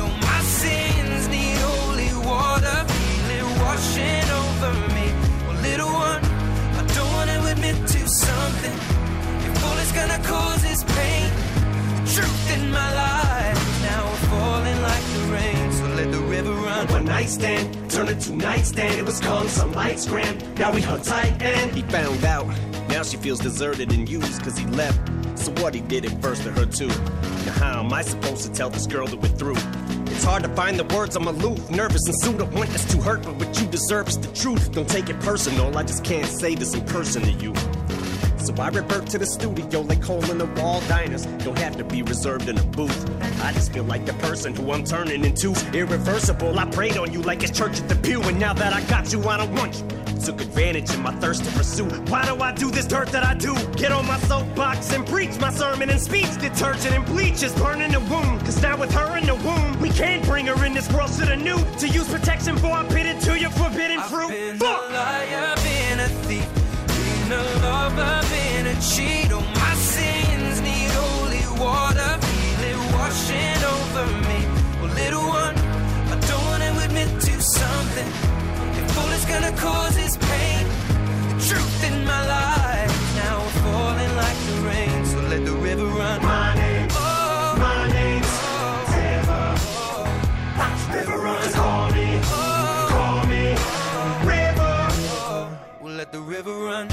Holy water, feel washing over me. Well, little one, I don't want to admit to something. If all it's gonna cause is pain, the truth in my life now we're falling like the rain. So let the river run. One night stand, turned into nightstand. It was calm, some lights grand. Now we hug tight and he found out. Now she feels deserted and used cause he left. So what he did it first to her too. Now how am I supposed to tell this girl that we're through? It's hard to find the words, I'm aloof, nervous and sued. I want this to hurt, but what you deserve is the truth. Don't take it personal, I just can't say this in person to you. So I revert to the studio like hole in the wall diners. Don't have to be reserved in a booth. I just feel like the person who I'm turning into. Irreversible, I prayed on you like it's church at the pew. And now that I got you, I don't want you. Took advantage of my thirst to pursue. Why do I do this dirt that I do? Get on my soapbox and preach my sermon and speech. Detergent and bleach is burning the wound. Cause now with her in the womb, we can't bring her in this world to the new. To use protection for I bid to your forbidden fruit. Fuck! Been a lover, been a cheat. Oh, my sins need holy water, feel it washing over me. Well, little one, I don't want to admit to something. If all it's gonna cause is pain, the truth in my life now falling like the rain. So let the river run. My name, oh, my name's River. Oh. River runs, call me, oh. call me, River. Oh. We'll let the river run.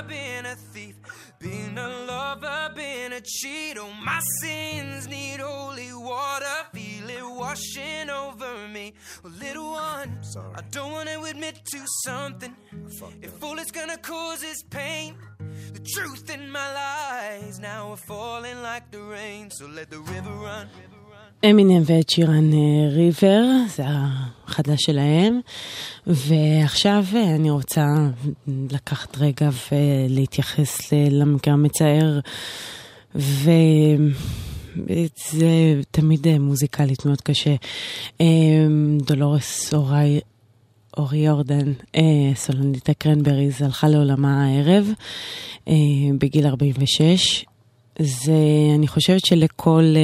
Lover, been a cheat. Oh, my sins need holy water, feel it washing over me. Well, little one, I don't want to admit to something. If all it's gonna cause is pain, the truth in my lies now we're falling like the rain. So let the river run. אמינם ואת שירן אה, ריבר, זה החדש שלהם. ועכשיו אה, אני רוצה לקחת רגע ולהתייחס למקרה המצער. וזה תמיד אה, מוזיקלית מאוד קשה. דולורס או'רי, או'ריורדן, סולנית הקרנבריז, הלכה לעולמה הערב בגיל 46. זה, אני חושבת שלכל...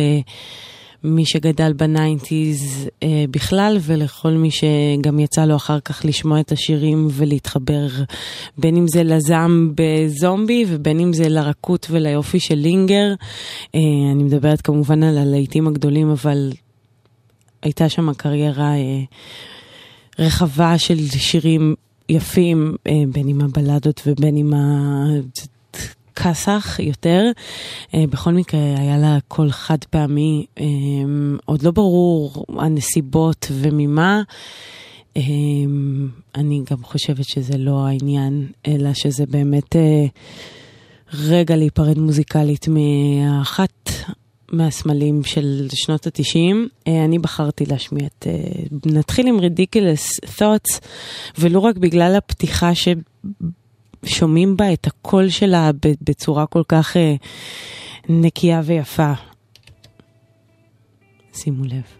מי שגדל ב nineties אה, בכלל, ולכל מי שגם יצא לו אחר כך לשמוע את השירים ולהתחבר, בין אם זה לזעם בזומבי ובין אם זה לרקות וליופי של לינגר. אה, אני מדברת כמובן על הלהיטים הגדולים, אבל הייתה שם קריירה אה, רחבה של שירים יפים, אה, בין עם הבלדות ובין ה... כסח יותר. אה, בכל מקרה, היה לה קול חד פעמי, אה, עוד לא ברור הנסיבות וממה. אה, אני גם חושבת שזה לא העניין, אלא שזה באמת רגע להיפרד מוזיקלית מאחת מהסמלים של שנות התשעים. אני בחרתי להשמיע את... נתחיל עם Ridiculous Thoughts, ולו רק בגלל הפתיחה ש... שומעים בה את הקול שלה בצורה כל כך אה, נקייה ויפה. שימו לב.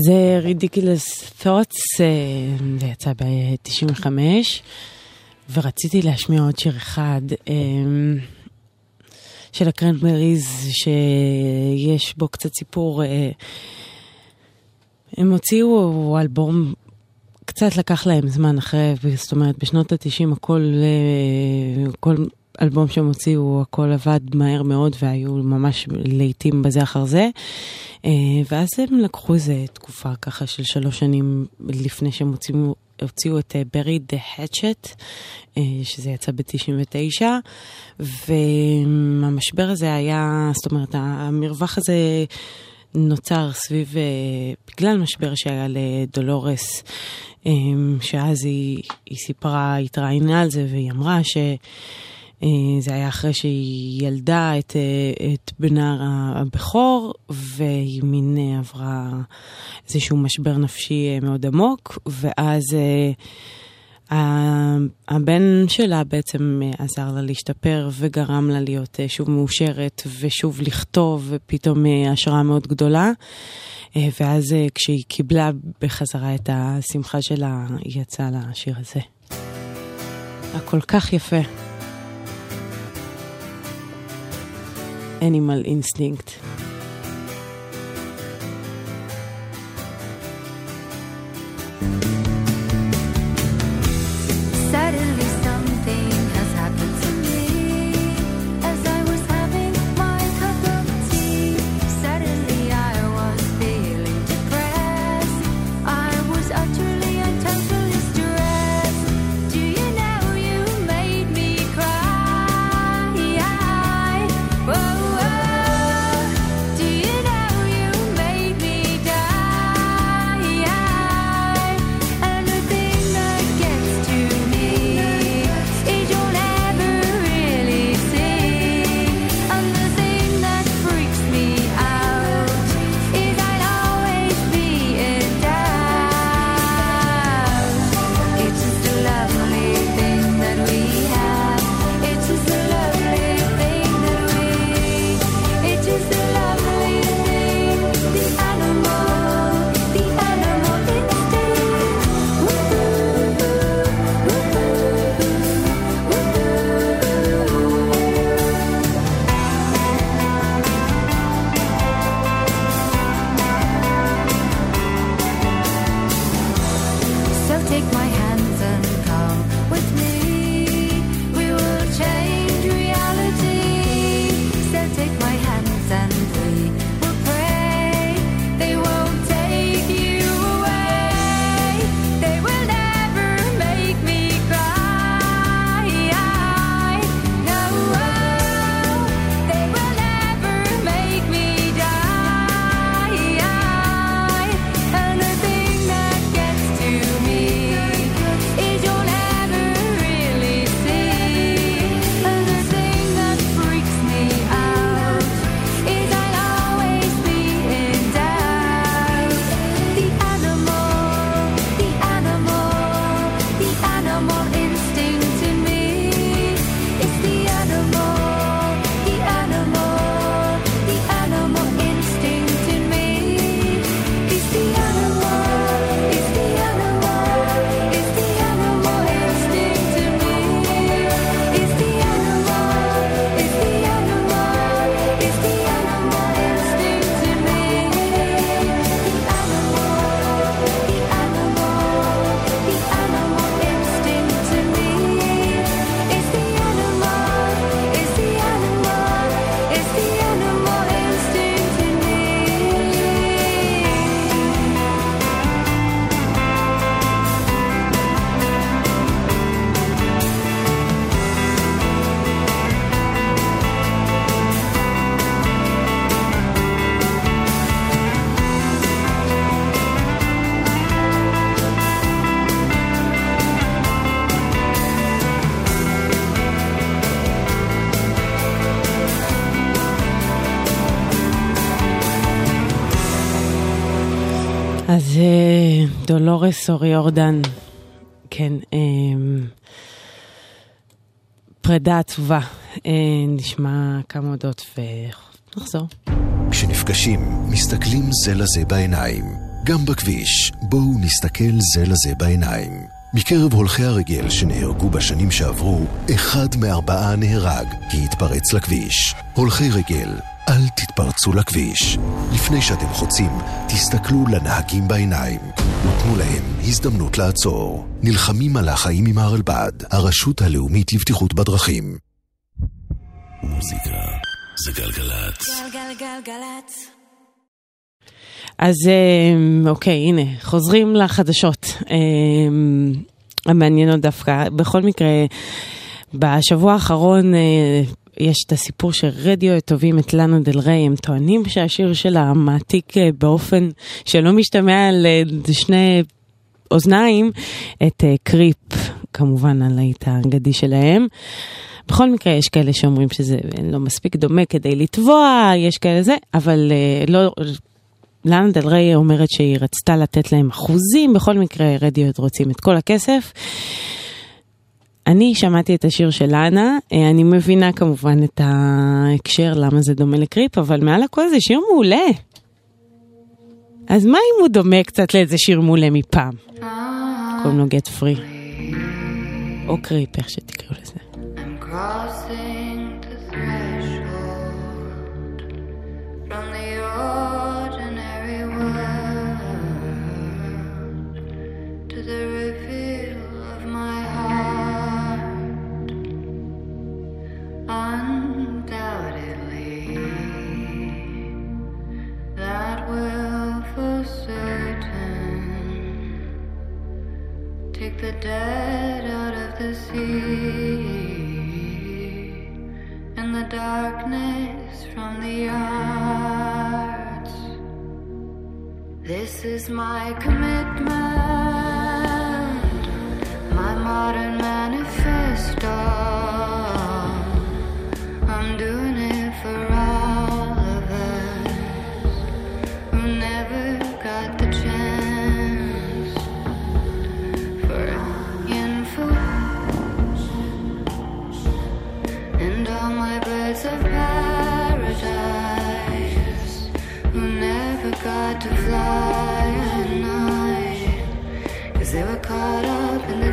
זה רידיקילס Thoughts, זה יצא ב-95, ורציתי להשמיע עוד שיר אחד אה, של הקרנטמריז, שיש בו קצת סיפור. אה, הם הוציאו אלבום, קצת לקח להם זמן אחרי, זאת אומרת, בשנות ה-90 הכל, אה, הכל האלבום שהם הוציאו, הכל עבד מהר מאוד והיו ממש לעיתים בזה אחר זה. אה, ואז הם לקחו איזה תקופה ככה של שלוש שנים לפני שהם הוציאו, הוציאו את ברי דה האצ'ט, שזה יצא ב-99, והמשבר הזה היה, זאת אומרת, המרווח הזה... נוצר סביב, uh, בגלל משבר שהיה לדולורס, um, שאז היא, היא סיפרה, התראיינה על זה והיא אמרה ש... אה, זה היה אחרי שהיא ילדה את, אה, את בנה הבכור, והיא מין עברה איזשהו משבר נפשי אה, מאוד עמוק, ואז הבן שלה בעצם עזר לה להשתפר וגרם לה להיות שוב מאושרת ושוב לכתוב, ופתאום השראה מאוד גדולה. ואז כשהיא קיבלה בחזרה את השמחה שלה, היא יצאה לשיר הזה. הכל כך יפה. Animal Instinct. דולורס אוריורדן, כן, אה, פרידה עצובה. אה, נשמע כמה הודות ונחזור. כשנפגשים, מסתכלים זה לזה בעיניים. גם בכביש, בואו נסתכל זה לזה בעיניים. מקרב הולכי הרגל שנהרגו בשנים שעברו, אחד מארבעה נהרג כי התפרץ לכביש. הולכי רגל, אל תתפרצו לכביש. לפני שאתם חוצים, תסתכלו לנהגים בעיניים ותנו להם הזדמנות לעצור. נלחמים על החיים עם הרלב"ד, הרשות הלאומית לבטיחות בדרכים. מוזיקה זה גלגלצ. גלגלגלגלצ. אז אה, אוקיי, הנה, חוזרים לחדשות אה, המעניינות דווקא. בכל מקרה, בשבוע האחרון אה, יש את הסיפור שרדיו טובים את לאנה דל ריי, הם טוענים שהשיר שלה מעתיק אה, באופן שלא משתמע לשני אוזניים את אה, קריפ, כמובן הלהיט האגדי שלהם. בכל מקרה, יש כאלה שאומרים שזה לא מספיק דומה כדי לתבוע, יש כאלה זה, אבל אה, לא... לאנה דל ריי אומרת שהיא רצתה לתת להם אחוזים, בכל מקרה רדיו רוצים את כל הכסף. אני שמעתי את השיר של לאנה, אה, אני מבינה כמובן את ההקשר למה זה דומה לקריפ, אבל מעל הכל זה שיר מעולה. אז מה אם הוא דומה קצת לאיזה שיר מעולה מפעם? קוראים לו Get Free. או קריפ, איך שתקראו לזה. Crossing the dead out of the sea and the darkness from the arts. This is my commitment, my modern manifesto. I'm doing of paradise who never got to fly at night. Cause they were caught up in the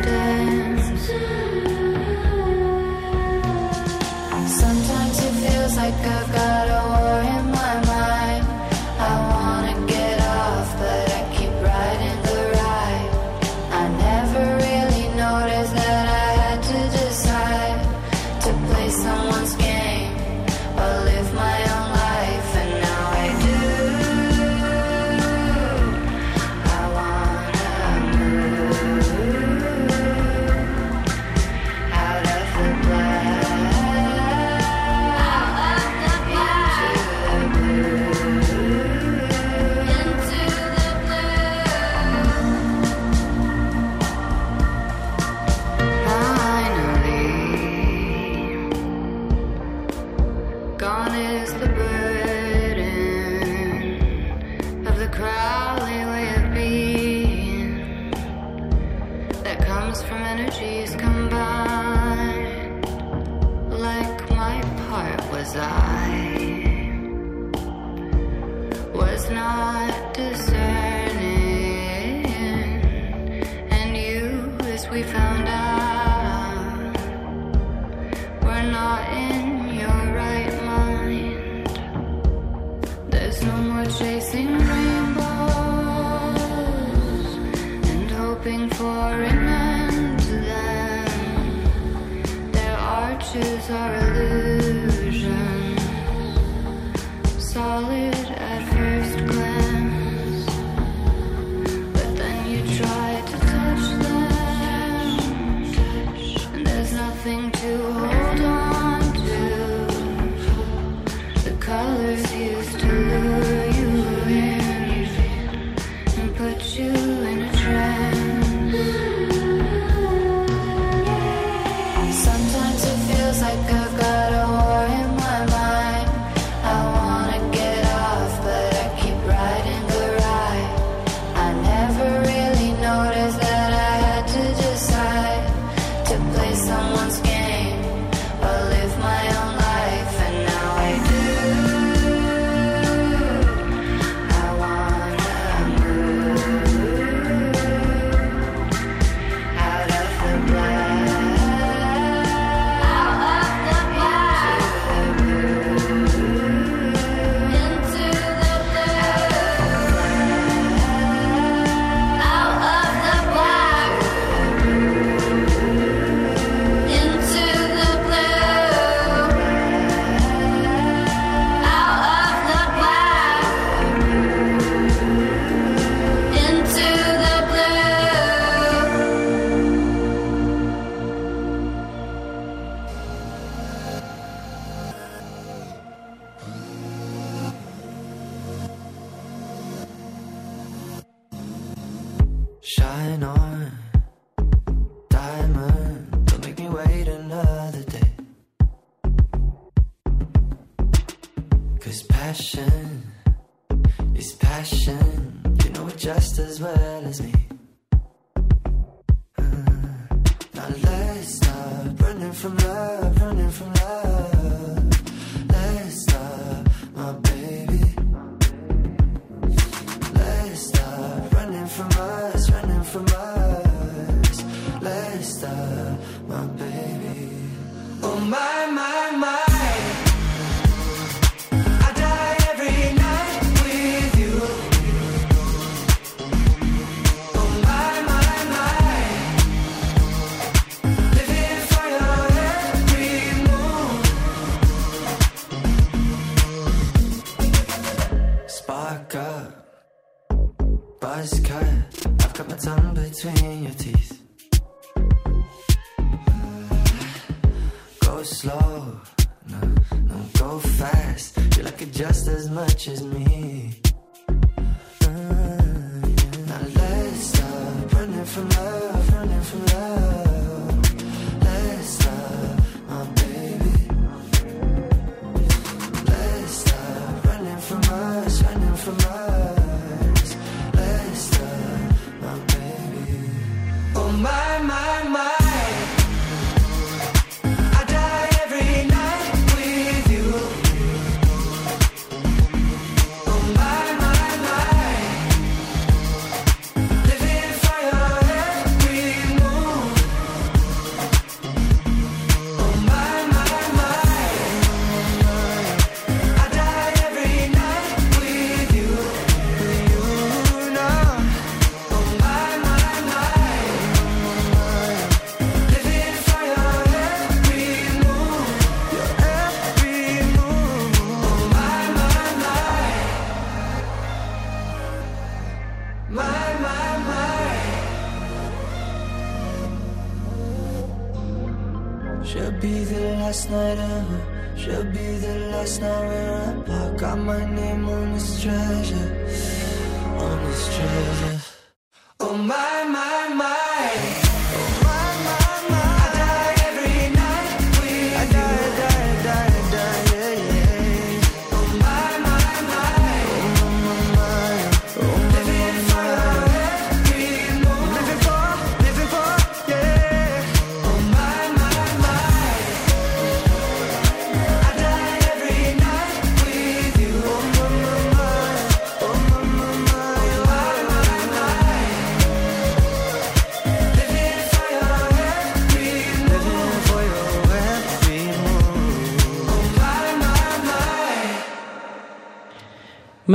my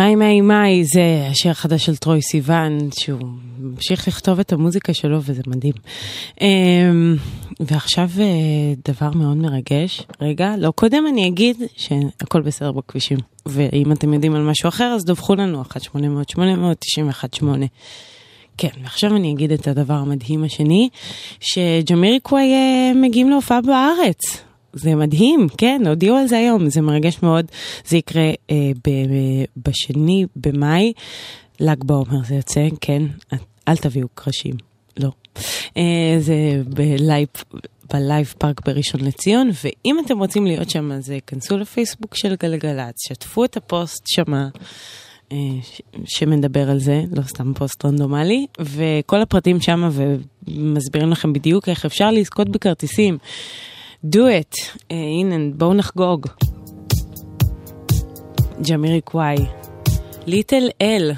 מיי מיי מיי זה השיר החדש של טרוי סיוון, שהוא ממשיך לכתוב את המוזיקה שלו וזה מדהים. אמ, ועכשיו אה, דבר מאוד מרגש. רגע, לא, קודם אני אגיד שהכל בסדר בכבישים. ואם אתם יודעים על משהו אחר, אז דווחו לנו 1-800-891-8. כן, ועכשיו אני אגיד את הדבר המדהים השני, שג'מיריקוואי אה, מגיעים להופעה בארץ. זה מדהים, כן, הודיעו על זה היום, זה מרגש מאוד. זה יקרה אה, ב, ב, בשני במאי, ל"ג בעומר זה יוצא, כן, אל תביאו קרשים, לא. אה, זה בלייב, בלייב פארק בראשון לציון, ואם אתם רוצים להיות שם, אז אה, כנסו לפייסבוק של גלגלצ, שתפו את הפוסט שמה. אה, שמדבר על זה, לא סתם פוסט רנדומלי, וכל הפרטים שם ומסבירים לכם בדיוק איך אפשר לזכות בכרטיסים. do it, אה, הנה, בואו נחגוג. ג'מירי קוואי, ליטל אל.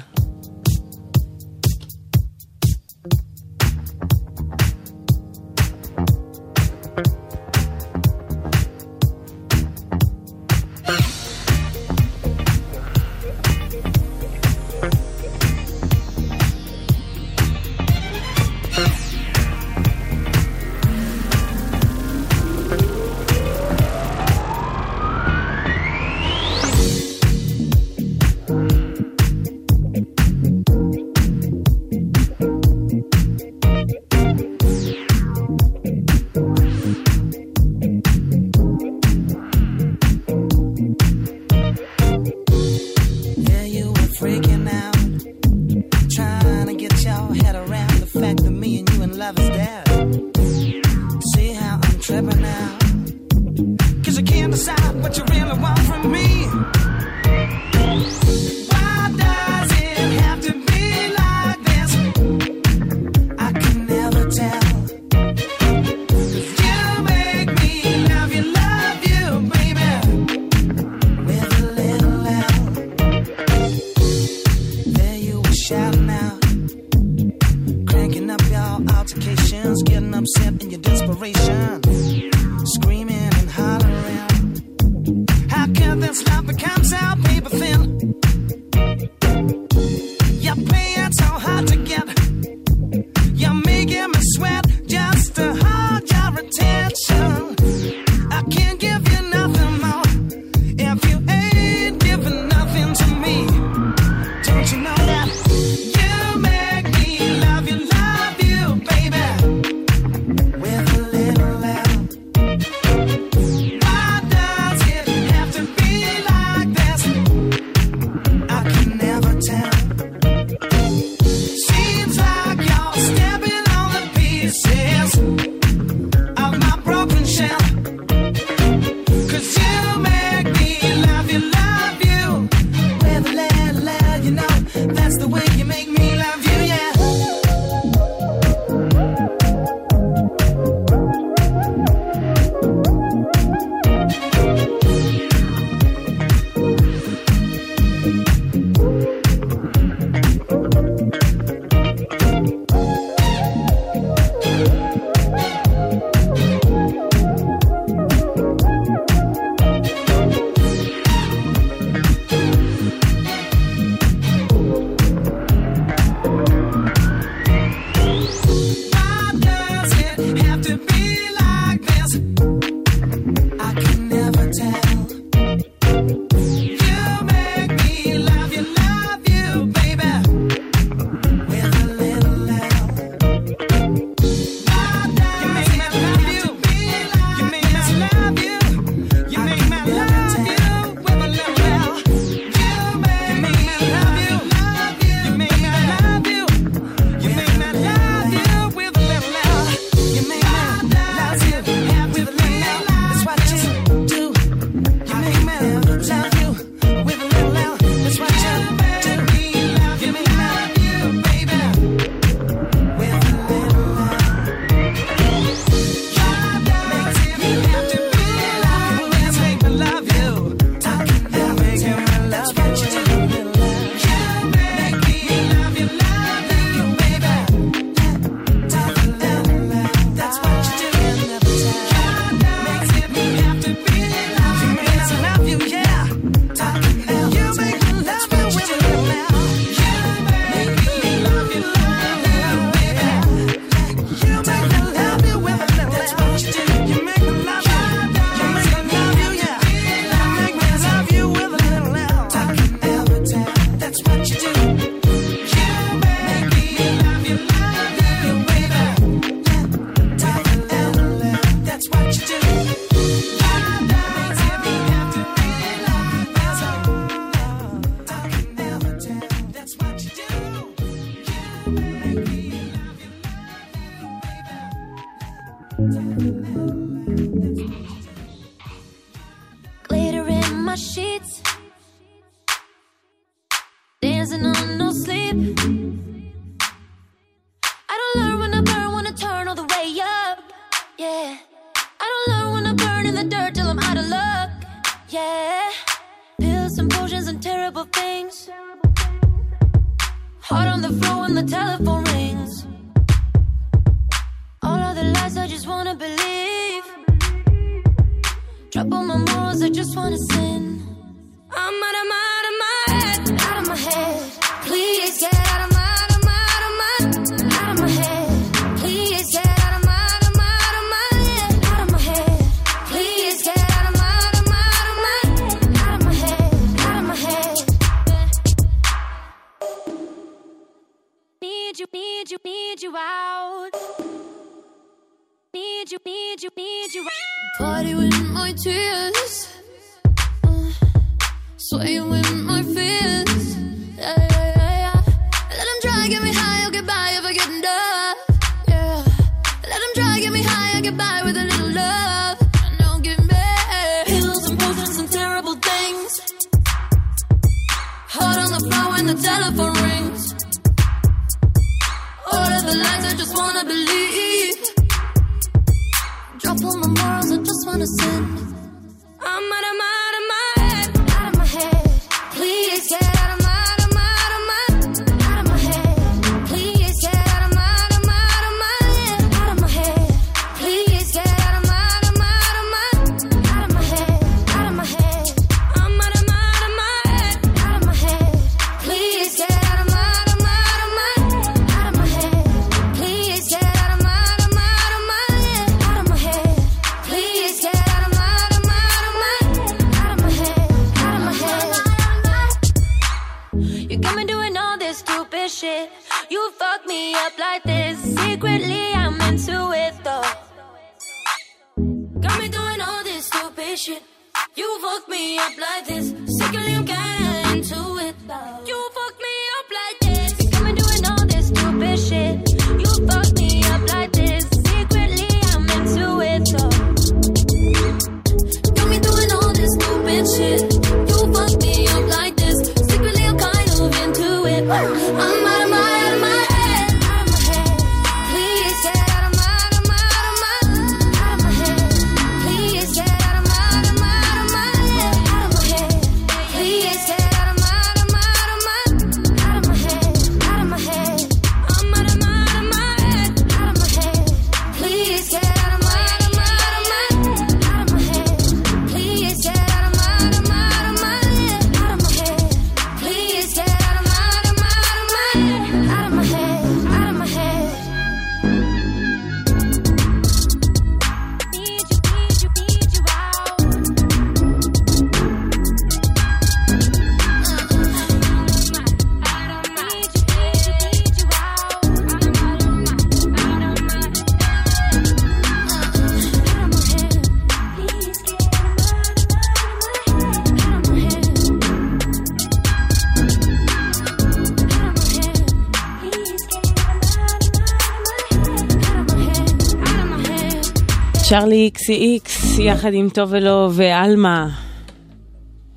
צ'רלי איקסי איקס, יחד עם טוב ולא ועלמה.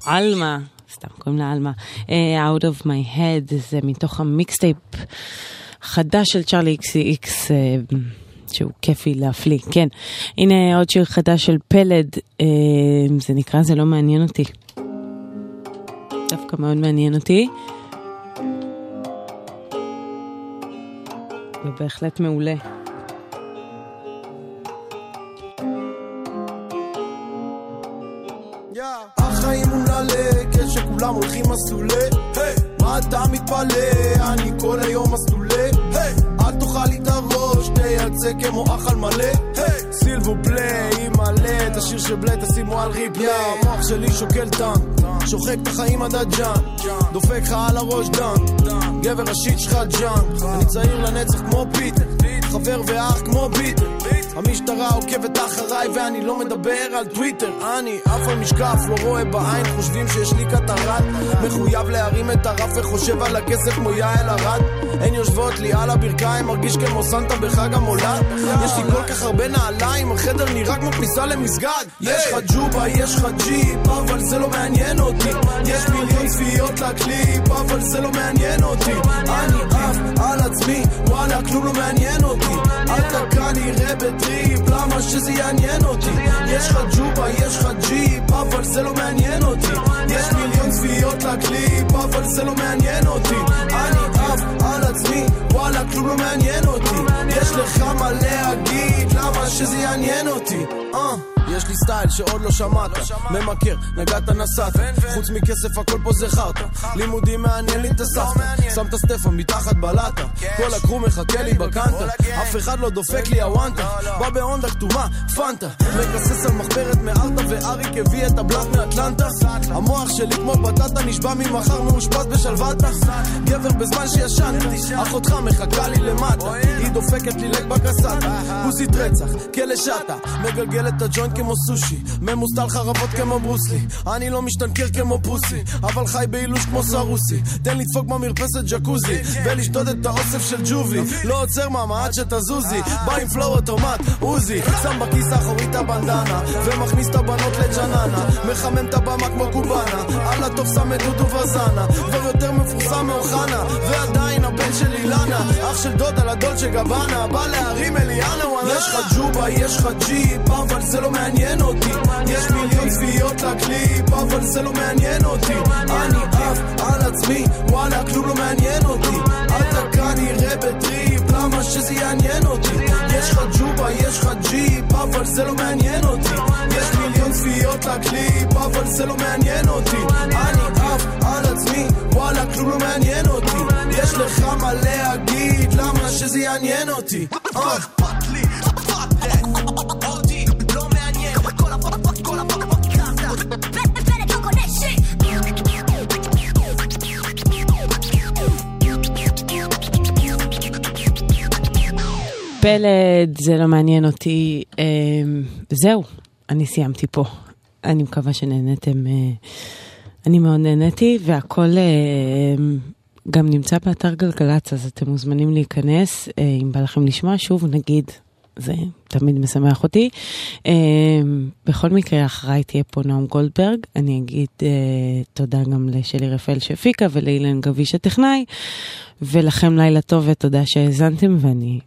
עלמה, סתם קוראים לה עלמה. אה, Out of my head, זה מתוך המיקסטייפ חדש של צ'רלי איקסי איקס. אה, שהוא כיפי להפליא, כן. הנה עוד שיר חדש של פלד, אה, זה נקרא זה לא מעניין אותי. דווקא מאוד מעניין אותי. ובהחלט מעולה. כשכולם הולכים מסלולי, היי, מה אתה מתפלא? אני כל היום מסלולי, היי, אל תאכל לי את הראש, תייצא כמו אכל מלא, היי, סילבו פליי, אימא'לה, את השיר של בליי תשימו על ריפלי, המוח שלי שוקל טאנק, שוחק את החיים עד הג'אן, דופק לך על הראש דן, גבר ה shit שלך junk, אני צעיר לנצח כמו פיטר, חבר ואח כמו ביטר, המשטרה עוקבת אחריי ואני לא מדבר על טוויטר. אני עף על משקף, לא רואה בעין, חושבים שיש לי קטרת מחויב להרים את הרף וחושב על הכסף כמו יעל ארד. הן יושבות לי על הברכיים, מרגיש כמו סנטה בחג המולד. יש לי כל כך הרבה נעליים, החדר נראה כמו כניסה למסגד. יש לך ג'ובה, יש לך ג'יפ, אבל זה לא מעניין אותי. יש מיליון צפיות לקליפ, אבל זה לא מעניין אותי. אני עף על עצמי, וואלה כלום לא מעניין אותי. אתה כנראה בטריפ, למה שזה יעניין אותי? יש לך ג'ובה, יש לך ג'יפ, אבל זה לא מעניין אותי יש מיליון צפיות לקליפ, אבל זה לא מעניין אותי אני עף על עצמי, וואלה כלום לא מעניין אותי. יש לך מה להגיד, למה שזה יעניין אותי? אה יש לי סטייל שעוד לא שמעת. ממכר, נגעת נסעת. חוץ מכסף הכל פה זה חרטא. לימודים מעניין לי את הסבתא. שם את הסטפה מתחת בלטה. כל הקרו מחכה לי בקנטה. אף אחד לא דופק לי הוואנטה. בא בהונדה כתומה, פנטה. מקסס על מחברת מארטה ואריק הביא את הבלט מאטלנטה. המוח שלי כמו בטטה נשבע ממחר מאושפז בשלוותה. גבר בזמן שישנת אחותך מחכה לי למטה. היא דופקת לי לק בקסטה כוסית רצח, כלא שטה. מגלגל את הג'וינט כמו סושי. ממוסטל חרבות כמו ברוסלי אני לא משתנקר כמו פוסי אבל חי באילוש כמו סרוסי. תן לדפוק במרפסת ג'קוזי ולשתות את האוסף של ג'ובי. לא עוצר מאמה עד שתזוזי. בא עם פלואו אוטומט עוזי. שם בכיס האחורי את הבנדנה ומכניס את הבנות לג'ננה. מחמם את הבמה כמו קובאנה על הטוב שם את דודו וזנה כבר יותר מפורסם סמי אוחנה ועדיין הבן של אילנה אח של דודה לדולצ'ה גבנה בא להרים אליאנה וואלה יש לך ג'ובה, יש לך ג'יפ אבל זה לא מעניין אותי. יש מיליון צפיות לקליפ אבל זה לא מעניין אותי. אני עף על עצמי וואלה כלום לא מעניין אותי. אתה כנראה בטריפ למה שזה יעניין אותי? יש לך ג'ובה, יש לך ג'יפ אבל זה לא מעניין אותי. יש מיליון צפיות לקליפ אבל זה לא מעניין אותי. אני עף על עצמי וואלה מה להגיד למה שזה יעניין אותי אה. פלד, זה לא מעניין אותי. אה, זהו, אני סיימתי פה. אני מקווה שנהנתם. אה, אני מאוד נהניתי, והכל אה, גם נמצא באתר גלגלצ, אז אתם מוזמנים להיכנס, אה, אם בא לכם לשמוע. שוב, נגיד, זה תמיד משמח אותי. אה, בכל מקרה, אחריי תהיה פה נעם גולדברג. אני אגיד אה, תודה גם לשלי רפאל שהפיקה ולאילן גביש הטכנאי, ולכם לילה טוב ותודה שהאזנתם, ואני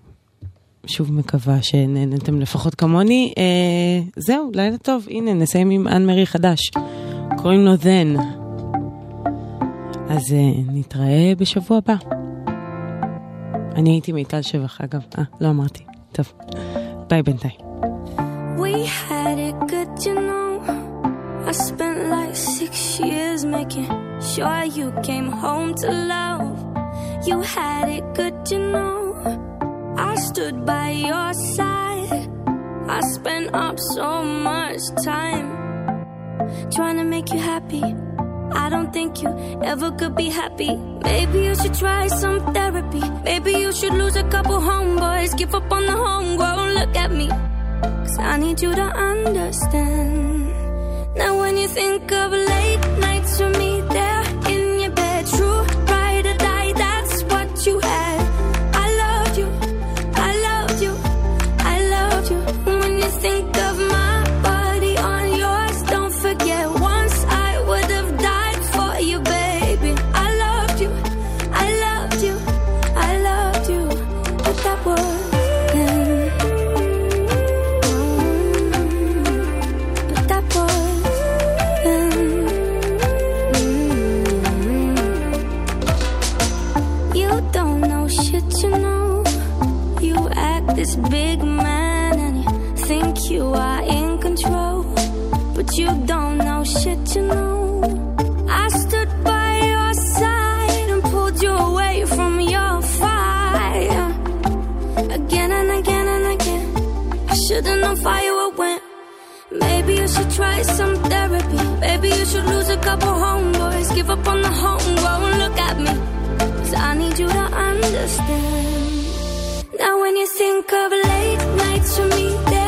שוב מקווה שנהנתם לפחות כמוני. זהו, לילה טוב. הנה, נסיים עם אנ מרי חדש. קוראים לו then. אז אה, נתראה בשבוע הבא. אני הייתי מיטל שבח, אגב. אה, לא אמרתי. טוב. ביי בינתיים. We had it good, you know. I spent like six years making sure you came home to love. You had it good, you know. I stood by your side. I spent up so much time trying to make you happy. I don't think you ever could be happy. Maybe you should try some therapy. Maybe you should lose a couple homeboys. Give up on the homegrown. Look at me. Cause I need you to understand. Now, when you think of late nights with me there Now when you think of late nights with me